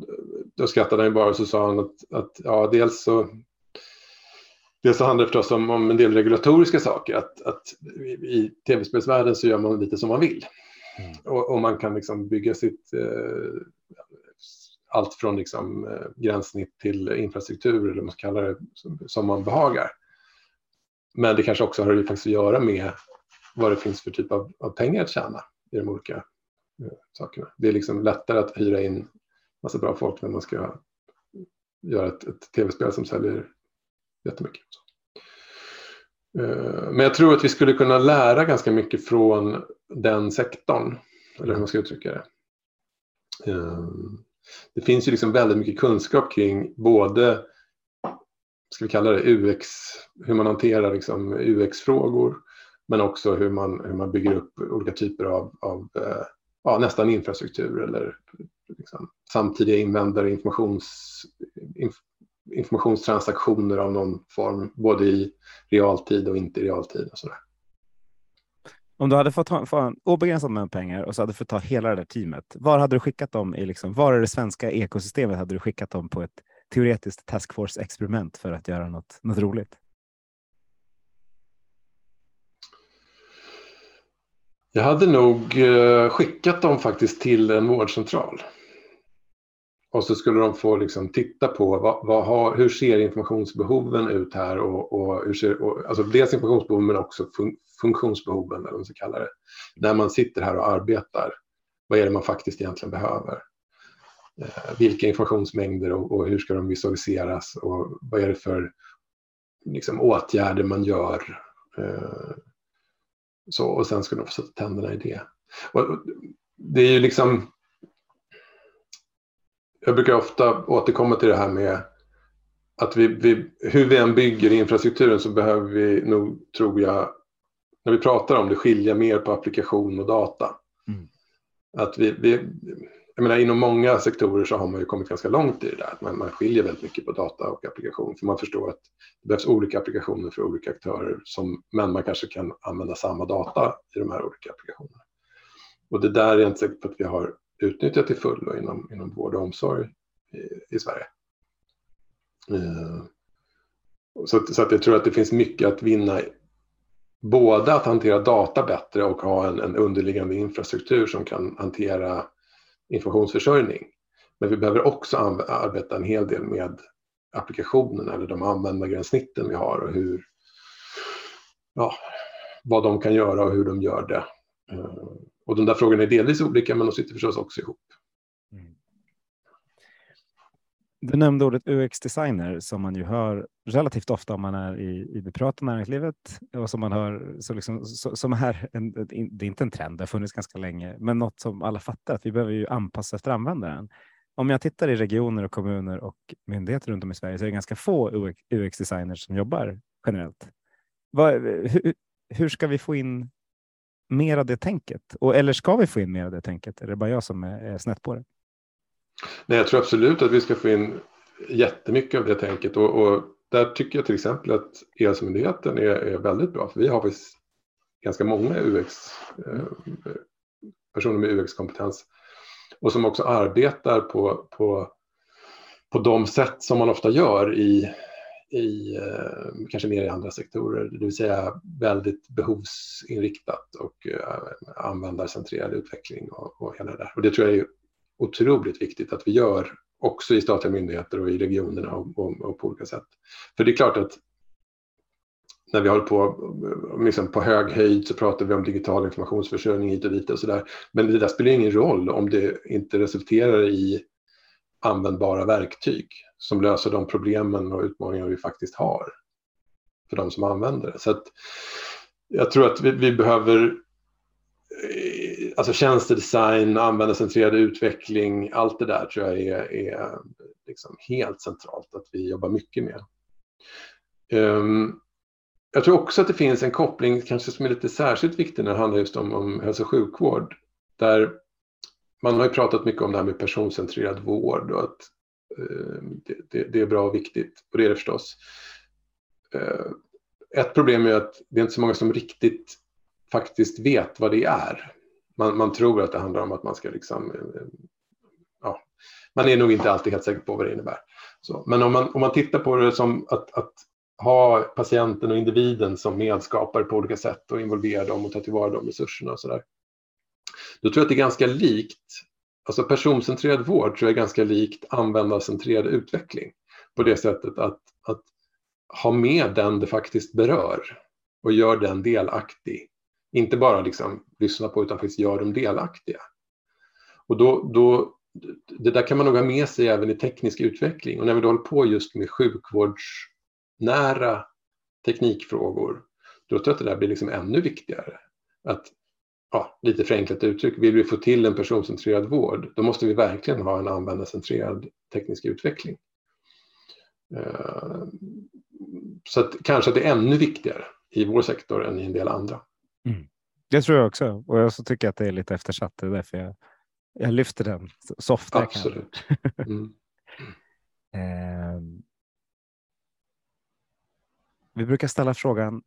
då skrattade han bara och så sa han att, att ja, dels så Dels så handlar det förstås om, om en del regulatoriska saker. Att, att I tv-spelsvärlden så gör man lite som man vill. Mm. Och, och, man kan liksom bygga sitt eh, allt från liksom, eh, gränssnitt till infrastruktur eller vad man ska kalla det som, som man behagar. Men det kanske också har ju faktiskt att göra med vad det finns för typ av, av pengar att tjäna i de olika eh, sakerna. Det är liksom lättare att hyra in massa bra folk när man ska göra ett, ett tv-spel som säljer jättemycket. Uh, men jag tror att vi skulle kunna lära ganska mycket från den sektorn, eller hur man ska uttrycka det. Uh, det finns ju liksom väldigt mycket kunskap kring både ska vi kalla det UX, hur man hanterar liksom UX-frågor, men också hur man, hur man bygger upp olika typer av, av eh, ja, nästan infrastruktur eller liksom, samtidiga invändare informations, inf, informationstransaktioner av någon form, både i realtid och inte i realtid. Och sådär. Om du hade fått ha, få en obegränsad mängd pengar och så hade du fått ta hela det där teamet, var hade du skickat dem i liksom, var i det svenska ekosystemet hade du skickat dem på ett teoretiskt taskforce-experiment för att göra något, något roligt? Jag hade nog eh, skickat dem faktiskt till en vårdcentral. Och så skulle de få liksom titta på vad, vad har, hur ser informationsbehoven ut här och, och hur ser, och, alltså dels informationsbehoven men också fun, funktionsbehoven eller vad man ska kalla det. När man sitter här och arbetar, vad är det man faktiskt egentligen behöver? Eh, vilka informationsmängder och, och, hur ska de visualiseras och vad är det för liksom, åtgärder man gör? Eh, så, och sen ska de få sätta tänderna i det. Och, och det är ju liksom jag brukar ofta återkomma till det här med att vi, vi, hur vi än bygger infrastrukturen så behöver vi nog, tror jag, när vi pratar om det, skilja mer på applikation och data. Mm. Att vi, vi, jag menar, inom många sektorer så har man ju kommit ganska långt i det där. Man, man skiljer väldigt mycket på data och applikation. För man förstår att det behövs olika applikationer för olika aktörer. Som, men man kanske kan använda samma data i de här olika applikationerna. Och det där är jag inte säker på att vi har utnyttja till fullo inom, inom vård och omsorg i, i Sverige. Eh, så, så att jag tror att det finns mycket att vinna både att hantera data bättre och ha en, en underliggande infrastruktur som kan hantera informationsförsörjning. Men vi behöver också arbeta en hel del med applikationerna eller de användargränssnitten vi har och hur, ja, vad de kan göra och hur de gör det. Eh, och de där frågorna är delvis olika, men de sitter förstås också ihop. Mm. Du nämnde ordet UX-designer som man ju hör relativt ofta om man är i, i det privata näringslivet och som man hör så liksom, så, som är en, det är inte en trend, det har funnits ganska länge, men något som alla fattar att vi behöver ju anpassa efter användaren. Om jag tittar i regioner och kommuner och myndigheter runt om i Sverige så är det ganska få UX-designers som jobbar generellt. Vad, hur, hur ska vi få in mer av det tänket? Och, eller ska vi få in mer av det tänket? Är det bara jag som är, är snett på det? Nej, jag tror absolut att vi ska få in jättemycket av det tänket. Och, och där tycker jag till exempel att E-hälsomyndigheten är, är väldigt bra. För vi har faktiskt ganska många UX, eh, personer med UX-kompetens. Och som också arbetar på, på, på de sätt som man ofta gör i i eh, kanske mer i andra sektorer, det vill säga väldigt behovsinriktat och eh, användarcentrerad utveckling och, och hela det där. Och det tror jag är otroligt viktigt att vi gör också i statliga myndigheter och i regionerna och, och, och på olika sätt. För det är klart att när vi håller på eh, liksom på hög höjd så pratar vi om digital informationsförsörjning hit och dit och sådär. Men det där spelar ingen roll om det inte resulterar i användbara verktyg som löser de problemen och utmaningar vi faktiskt har för de som använder det. Så att jag tror att vi, vi behöver eh, alltså tjänstedesign, användarcentrerad utveckling, allt det där tror jag är, är liksom helt centralt att vi jobbar mycket med. Um, jag tror också att det finns en koppling, kanske som är lite särskilt viktig när det handlar just om, om hälso och sjukvård, där man har ju pratat mycket om det här med personcentrerad vård och att eh, det, det, det, är bra och viktigt, och det är det förstås. Eh, ett problem är att det är inte så många som riktigt faktiskt vet vad det är. Man, man tror att det handlar om att man ska liksom, eh, ja, man är nog inte alltid helt säker på vad det innebär. Så, men om man, om man tittar på det som att, att ha patienten och individen som medskapare på olika sätt och involvera dem och ta tillvara de resurserna och sådär. Då tror jag att det är ganska likt, alltså personcentrerad vård tror jag är ganska likt användarcentrerad utveckling på det sättet att, att ha med den det faktiskt berör och gör den delaktig. Inte bara liksom lyssna på utan faktiskt gör dem delaktiga. Och då, då, det där kan man nog ha med sig även i teknisk utveckling. Och när vi då håller på just med sjukvårdsnära teknikfrågor, då tror jag att det där blir liksom ännu viktigare. Att ja, lite förenklat uttryck, vill vi få till en personcentrerad vård, då måste vi verkligen ha en användarcentrerad teknisk utveckling. Eh, så att, kanske att det är ännu viktigare i vår sektor än i en del andra. Mm. Det tror jag också. Och jag så tycker att det är lite eftersatt. Det är därför jag, jag lyfter den så ofta Absolut. [laughs] Mm. eh, vi brukar ställa frågan,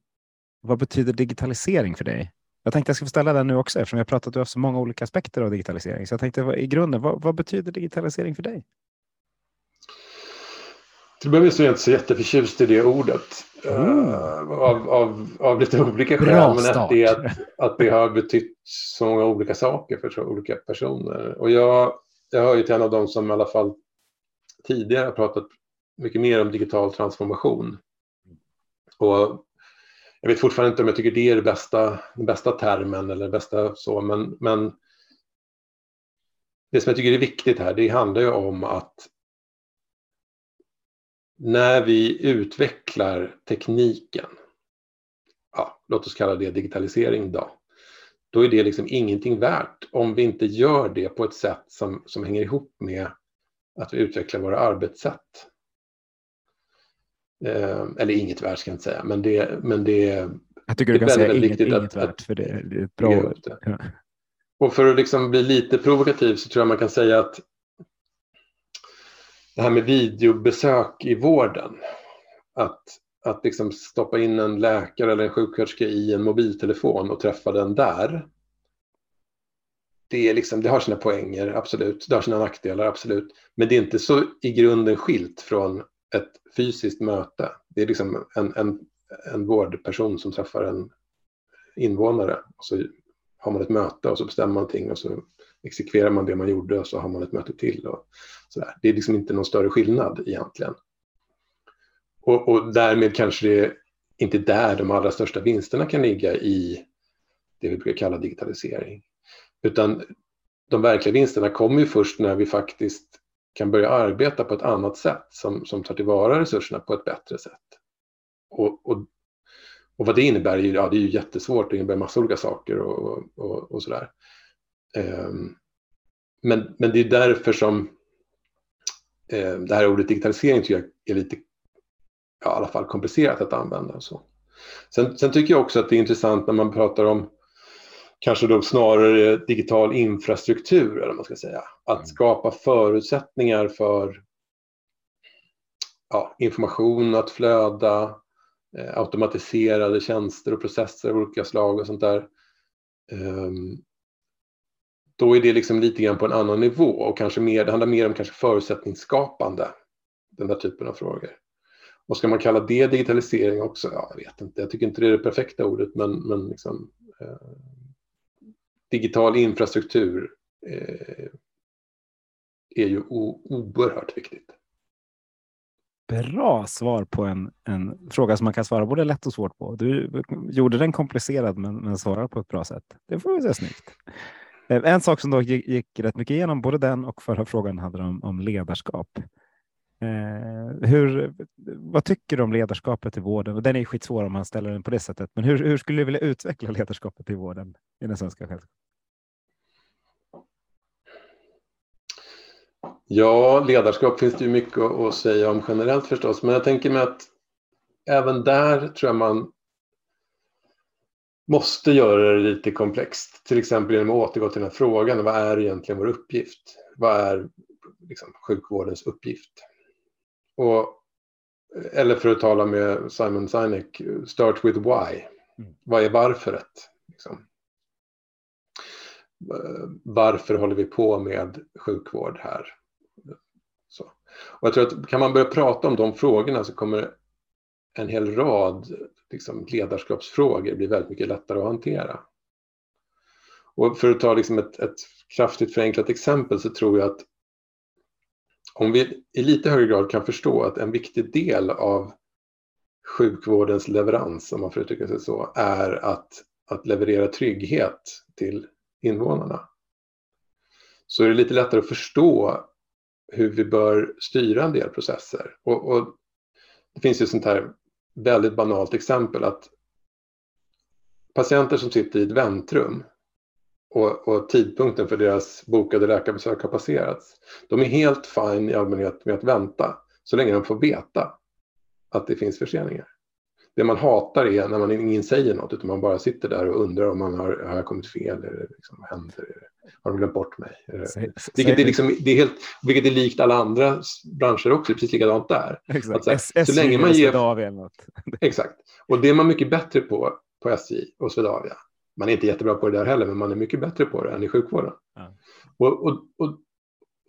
vad betyder digitalisering för dig? Jag tänkte jag ska ställa den nu också eftersom vi har pratat om så många olika aspekter av digitalisering. Så jag tänkte i grunden, vad, vad betyder digitalisering för dig? Till början så är jag inte så jätteförtjust i det ordet. Mm. av, av, av lite olika skäl. Bra men start. att det, att det har betytt så många olika saker för så olika personer. Och jag, jag hör ju till en av dem som i alla fall tidigare har pratat mycket mer om digital transformation. Och jag vet fortfarande inte om jag tycker det är det bästa, den bästa termen eller det bästa så, men, men det som jag tycker är viktigt här, det handlar ju om att när vi utvecklar tekniken, ja, låt oss kalla det digitalisering då, då är det liksom ingenting värt om vi inte gör det på ett sätt som, som hänger ihop med att vi utvecklar våra arbetssätt. Eh, eller inget värt ska jag inte säga, men det, men det Jag tycker du kan är säga väldigt inget, viktigt inget att- värt för det det är ett bra det. Ja. Och för att liksom bli lite provokativ så tror jag man kan säga att det här med videobesök i vården, att, att liksom stoppa in en läkare eller en sjuksköterska i en mobiltelefon och träffa den där. Det, är liksom, det har sina poänger, absolut. Det har sina nackdelar, absolut. Men det är inte så i grunden skilt från ett fysiskt möte. Det är liksom en, en, en vårdperson som träffar en invånare. Och så har man ett möte och så bestämmer man någonting och så exekverar man det man gjorde och så har man ett möte till. Och sådär. Det är liksom inte någon större skillnad egentligen. Och, och därmed kanske det inte är där de allra största vinsterna kan ligga i det vi brukar kalla digitalisering. Utan de verkliga vinsterna kommer ju först när vi faktiskt kan börja arbeta på ett annat sätt som, som tar tillvara resurserna på ett bättre sätt. Och, och, och vad det innebär, är ju- ja, det är ju jättesvårt, det innebär massa olika saker och, och, och sådär. Um, men, men det är därför som eh, det här ordet digitalisering tycker jag är lite, ja, i alla fall komplicerat att använda. Och så. Sen, sen tycker jag också att det är intressant när man pratar om kanske då snarare digital infrastruktur, eller vad man ska säga. Att Mm. skapa förutsättningar för ja, information att flöda, eh, automatiserade tjänster och processer av olika slag och sånt där. Ehm, då är det liksom lite grann på en annan nivå och kanske mer, det handlar mer om kanske förutsättningsskapande, den där typen av frågor. Och ska man kalla det digitalisering också? Ja, jag vet inte. Jag tycker inte det är det perfekta ordet, men, men liksom, eh, digital infrastruktur eh, är ju oerhört viktigt. Bra svar på en, en fråga som man kan svara både lätt och svårt på. Du gjorde den komplicerad men, men svarar på ett bra sätt. Det får vi säga snyggt. Eh, en sak som då gick, gick rätt mycket igenom, både den och förra frågan handlade om, om ledarskap. Eh, hur, vad tycker du om ledarskapet i vården? Den är skitsvår om man ställer den på det sättet. Men hur, hur skulle du vilja utveckla ledarskapet i vården i den svenska hälso- Ja, ledarskap finns det ju mycket att att säga om generellt förstås, men jag tänker mig att även där tror jag man måste göra det lite komplext. Till exempel genom att återgå till den här frågan, vad är egentligen vår uppgift? Vad är liksom, sjukvårdens uppgift? Och, eller för att tala med Simon Sinek, start with why. Mm. Vad är varföret? Liksom? Varför håller vi på med sjukvård här? Så. Och jag tror att kan man börja prata om de frågorna så kommer en hel rad liksom, ledarskapsfrågor bli väldigt mycket lättare att hantera. Och för att ta liksom ett, ett kraftigt förenklat exempel så tror jag att om vi i lite högre grad kan förstå att en viktig del av sjukvårdens leverans, om man får uttrycka sig så, är att, att leverera trygghet till invånarna. Så är det lite lättare att förstå hur vi bör styra en del processer. Och, och det finns ju sånt här väldigt banalt exempel att patienter som sitter i ett väntrum och, och tidpunkten för deras bokade läkarbesök har passerats. De är helt fine i allmänhet med att vänta så länge de får veta att det finns förseningar. Det man hatar är när man ingen säger något utan man bara sitter där och undrar om man har, har jag kommit fel, eller liksom, händer, har de glömt bort mig? Säg, vilket, är liksom, det är helt, vilket är likt alla andra branscher också, precis likadant där. Exakt. Att, så, så länge man ger... Exakt. Och det är man mycket bättre på på SJ och Swedavia. Man är inte jättebra på det där heller, men man är mycket bättre på det än i sjukvården. Ja. Och, och,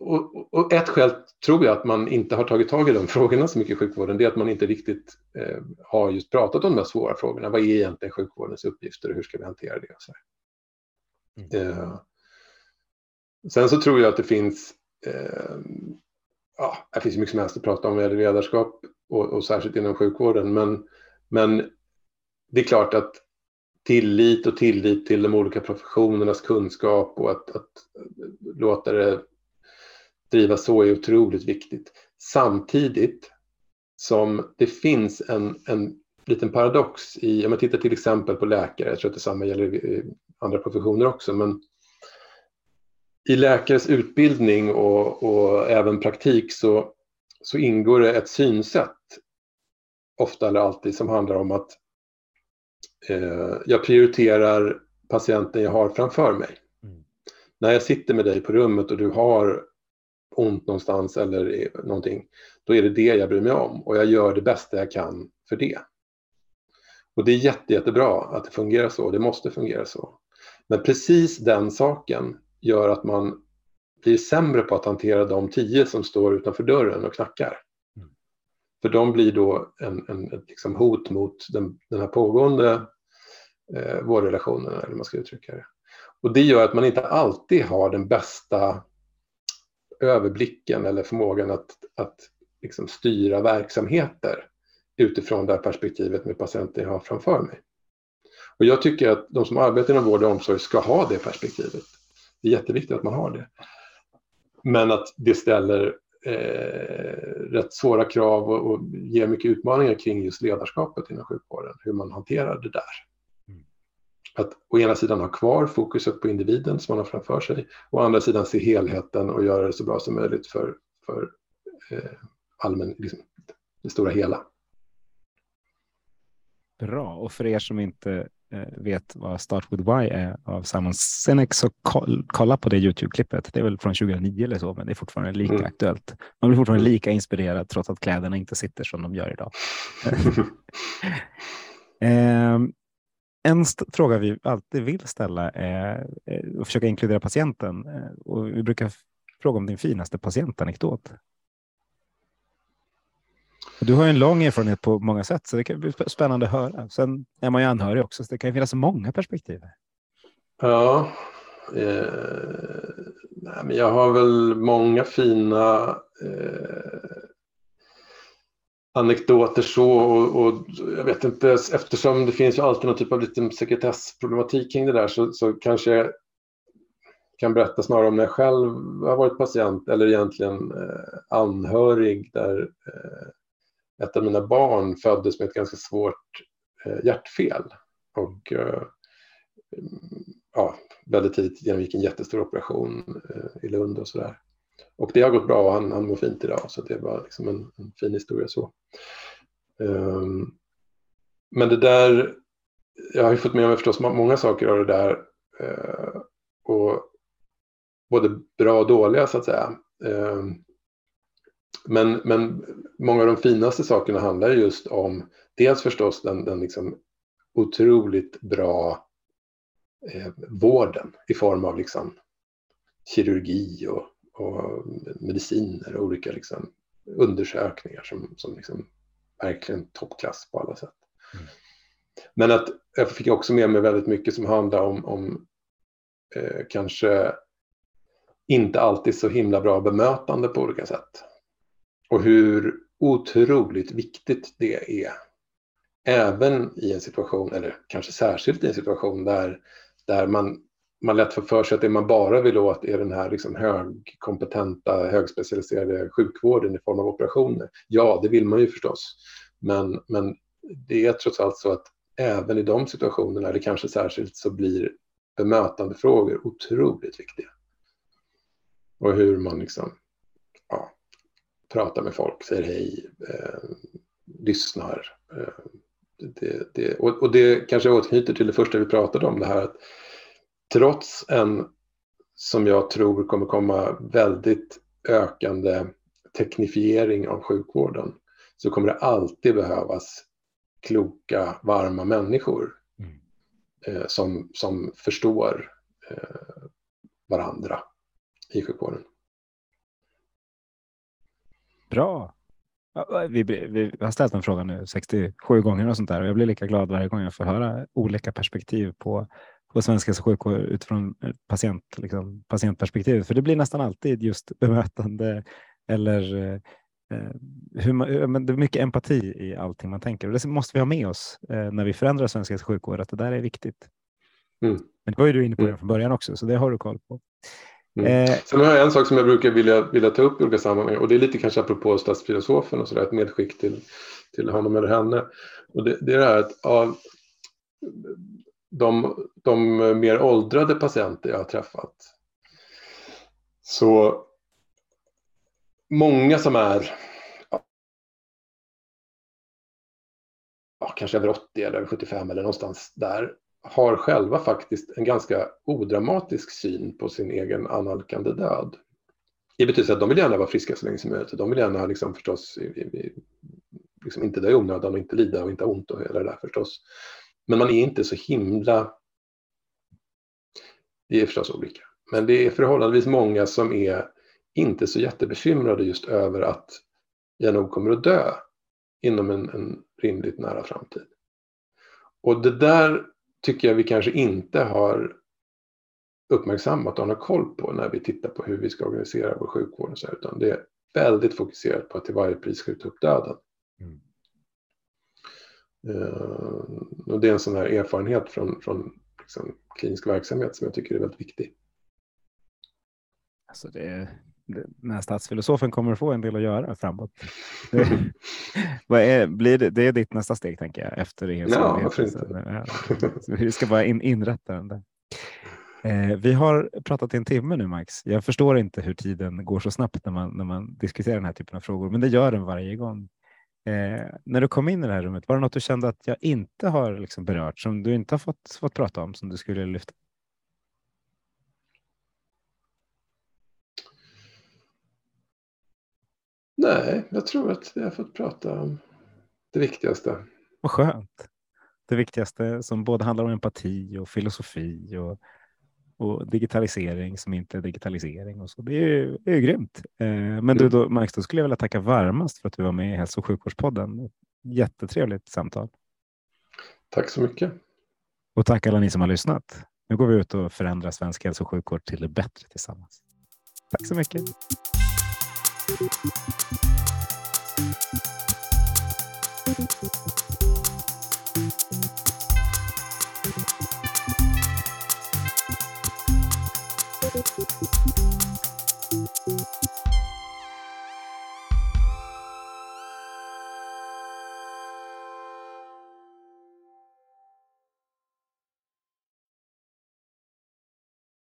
och, och, ett skäl tror jag att man inte har tagit tag i de [laughs] frågorna så mycket i sjukvården, det är att man inte riktigt eh, har just pratat om de här svåra frågorna. Vad är egentligen sjukvårdens uppgifter och hur ska vi hantera det? så mm. eh, sen så tror jag att det finns, eh, ja, det finns mycket som helst att prata om vad gäller ledarskap och, och särskilt inom sjukvården, men, men det är klart att tillit och tillit till de olika professionernas kunskap och att, att låta det drivas så är otroligt viktigt. Samtidigt som det finns en, en liten paradox i, om man tittar till exempel på läkare, jag tror att detsamma gäller i andra professioner också, men i läkares utbildning och, och även praktik så, så ingår det ett synsätt, ofta eller alltid, som handlar om att jag prioriterar patienten jag har framför mig. Mm. När jag sitter med dig på rummet och du har ont någonstans eller någonting, då är det det jag bryr mig om och jag gör det bästa jag kan för det. Och det är jätte, jättebra att det fungerar så, det måste fungera så. Men precis den saken gör att man blir sämre på att hantera de tio som står utanför dörren och knackar. För de blir då en, en, ett liksom hot mot den, den här pågående eh, vårdrelationen, eller man ska uttrycka det. Och det gör att man inte alltid har den bästa överblicken eller förmågan att, att liksom styra verksamheter utifrån det här perspektivet med patienten jag har framför mig. Och jag tycker att de som arbetar inom vård och omsorg ska ha det perspektivet. Det är jätteviktigt att man har det. Men att det ställer eh, rätt svåra krav och, och ger mycket utmaningar kring just ledarskapet inom sjukvården, hur man hanterar det där. Att å ena sidan ha kvar fokuset på individen som man har framför sig och å andra sidan se helheten och göra det så bra som möjligt för, för eh, allmän, liksom, det stora hela. Bra, och för er som inte vet vad Start with Why är av Simon Sinek så kolla på det Youtube-klippet. Det är väl från 2009 eller så, men det är fortfarande lika mm. aktuellt. Man blir fortfarande lika inspirerad trots att kläderna inte sitter som de gör idag. [laughs] eh, en fråga vi alltid vill ställa är att försöka inkludera patienten. Eh, och vi brukar fråga om din finaste patientanekdot. Du har ju en lång erfarenhet på många sätt, så det kan bli spännande att höra. Sen är man ju anhörig också, så det kan ju finnas många perspektiv. Ja, eh, nej, men jag har väl många fina eh, anekdoter så och, och, jag vet inte, eftersom det finns ju alltid någon typ av liten sekretessproblematik kring det där så, så kanske jag kan berätta snarare om när jag själv har varit patient eller egentligen eh, anhörig där eh, ett av mina barn föddes med ett ganska svårt eh, hjärtfel och eh, ja, väldigt tidigt genomgick en jättestor operation eh, i Lund och sådär. Och det har gått bra och han, han mår fint idag så det var liksom en, en fin historia så. Um, men det där, jag har ju fått med mig förstås många saker av det där uh, och både bra och dåliga så att säga. Um, men, men många av de finaste sakerna handlar just om dels förstås den, den liksom otroligt bra eh, vården i form av liksom kirurgi och och mediciner och olika liksom, undersökningar som, som liksom verkligen toppklass på alla sätt. Mm. Men att jag fick också med mig väldigt mycket som handlar om, om eh, kanske inte alltid så himla bra bemötande på olika sätt. Och hur otroligt viktigt det är. Även i en situation, eller kanske särskilt i en situation där, där man man lätt får för sig att det man bara vill åt är den här liksom högkompetenta, högspecialiserade sjukvården i form av operationer. Ja, det vill man ju förstås. Men, men det är trots allt så att även i de situationerna, eller kanske särskilt, så blir bemötandefrågor otroligt viktiga. Och hur man liksom, pratar med folk, säger hej, eh, lyssnar. Eh, det, det, och, och, det kanske återknyter till det första vi pratade om, det här att trots en, som jag tror kommer komma väldigt ökande teknifiering av sjukvården, så kommer det alltid behövas kloka, varma människor mm. eh, som, som förstår eh, varandra i sjukvården. Bra. Vi, vi, har ställt den frågan nu 67 gånger och sånt där och jag blir lika glad varje gång jag får höra olika perspektiv på, på svensk hälso och sjukvård utifrån patient, liksom, patientperspektivet. För det blir nästan alltid just bemötande eller eh, hur man, men det är mycket empati i allting man tänker och det måste vi ha med oss eh, när vi förändrar svensk hälso och sjukvård, att det där är viktigt. Mm. Men det var ju du inne på mm. från början också, så det har du koll på. Mm. Eh, Sen har jag en sak som jag brukar vilja, vilja ta upp i olika sammanhang och det är lite kanske apropå statsfilosofen och sådär, ett medskick till, till honom eller henne. Och det, det är det här att av de, de mer åldrade patienter jag har träffat så många som är ja, kanske över 80 eller 75 eller någonstans där har själva faktiskt en ganska odramatisk syn på sin egen analkande död. Det betyder att de vill gärna vara friska så länge som möjligt. De vill gärna liksom förstås liksom inte dö i onödan och inte lida och inte ha ont och hela det där förstås. Men man är inte så himla... Det är förstås olika. Men det är förhållandevis många som är inte så jättebekymrade just över att jag nog kommer att dö inom en, en rimligt nära framtid. Och det där tycker jag vi kanske inte har uppmärksammat och har koll på när vi tittar på hur vi ska organisera vår sjukvård. Så här, utan det är väldigt fokuserat på att till varje pris skjuta upp döden. Mm. Uh, och det är en sån här erfarenhet från, från liksom, klinisk verksamhet som jag tycker är väldigt viktig. Alltså det, den här statsfilosofen kommer att få en del att göra framåt. [laughs] Vad är, blir det, det är ditt nästa steg tänker jag efter det. Ja, varför inte? Vi ska bara in, inrätta den där. Eh, vi har pratat i en timme nu Max. Jag förstår inte hur tiden går så snabbt när man, när man diskuterar den här typen av frågor, men det gör den varje gång. Eh, när du kom in i det här rummet, var det något du kände att jag inte har liksom berört, som du inte har fått, fått prata om, som du skulle lyfta? Nej, jag tror att vi har fått prata om det viktigaste. Vad skönt. Det viktigaste som både handlar om empati och filosofi och, och digitalisering som inte är digitalisering. Och så. Det är ju, det är ju grymt. Eh, men du, mm. då, Max, då skulle jag vilja tacka varmast för att du var med i Hälso och sjukvårdspodden. Jättetrevligt samtal. Tack så mycket. Och tack alla ni som har lyssnat. Nu går vi ut och förändrar svensk hälso och sjukvård till det bättre tillsammans. Tack så mycket. Música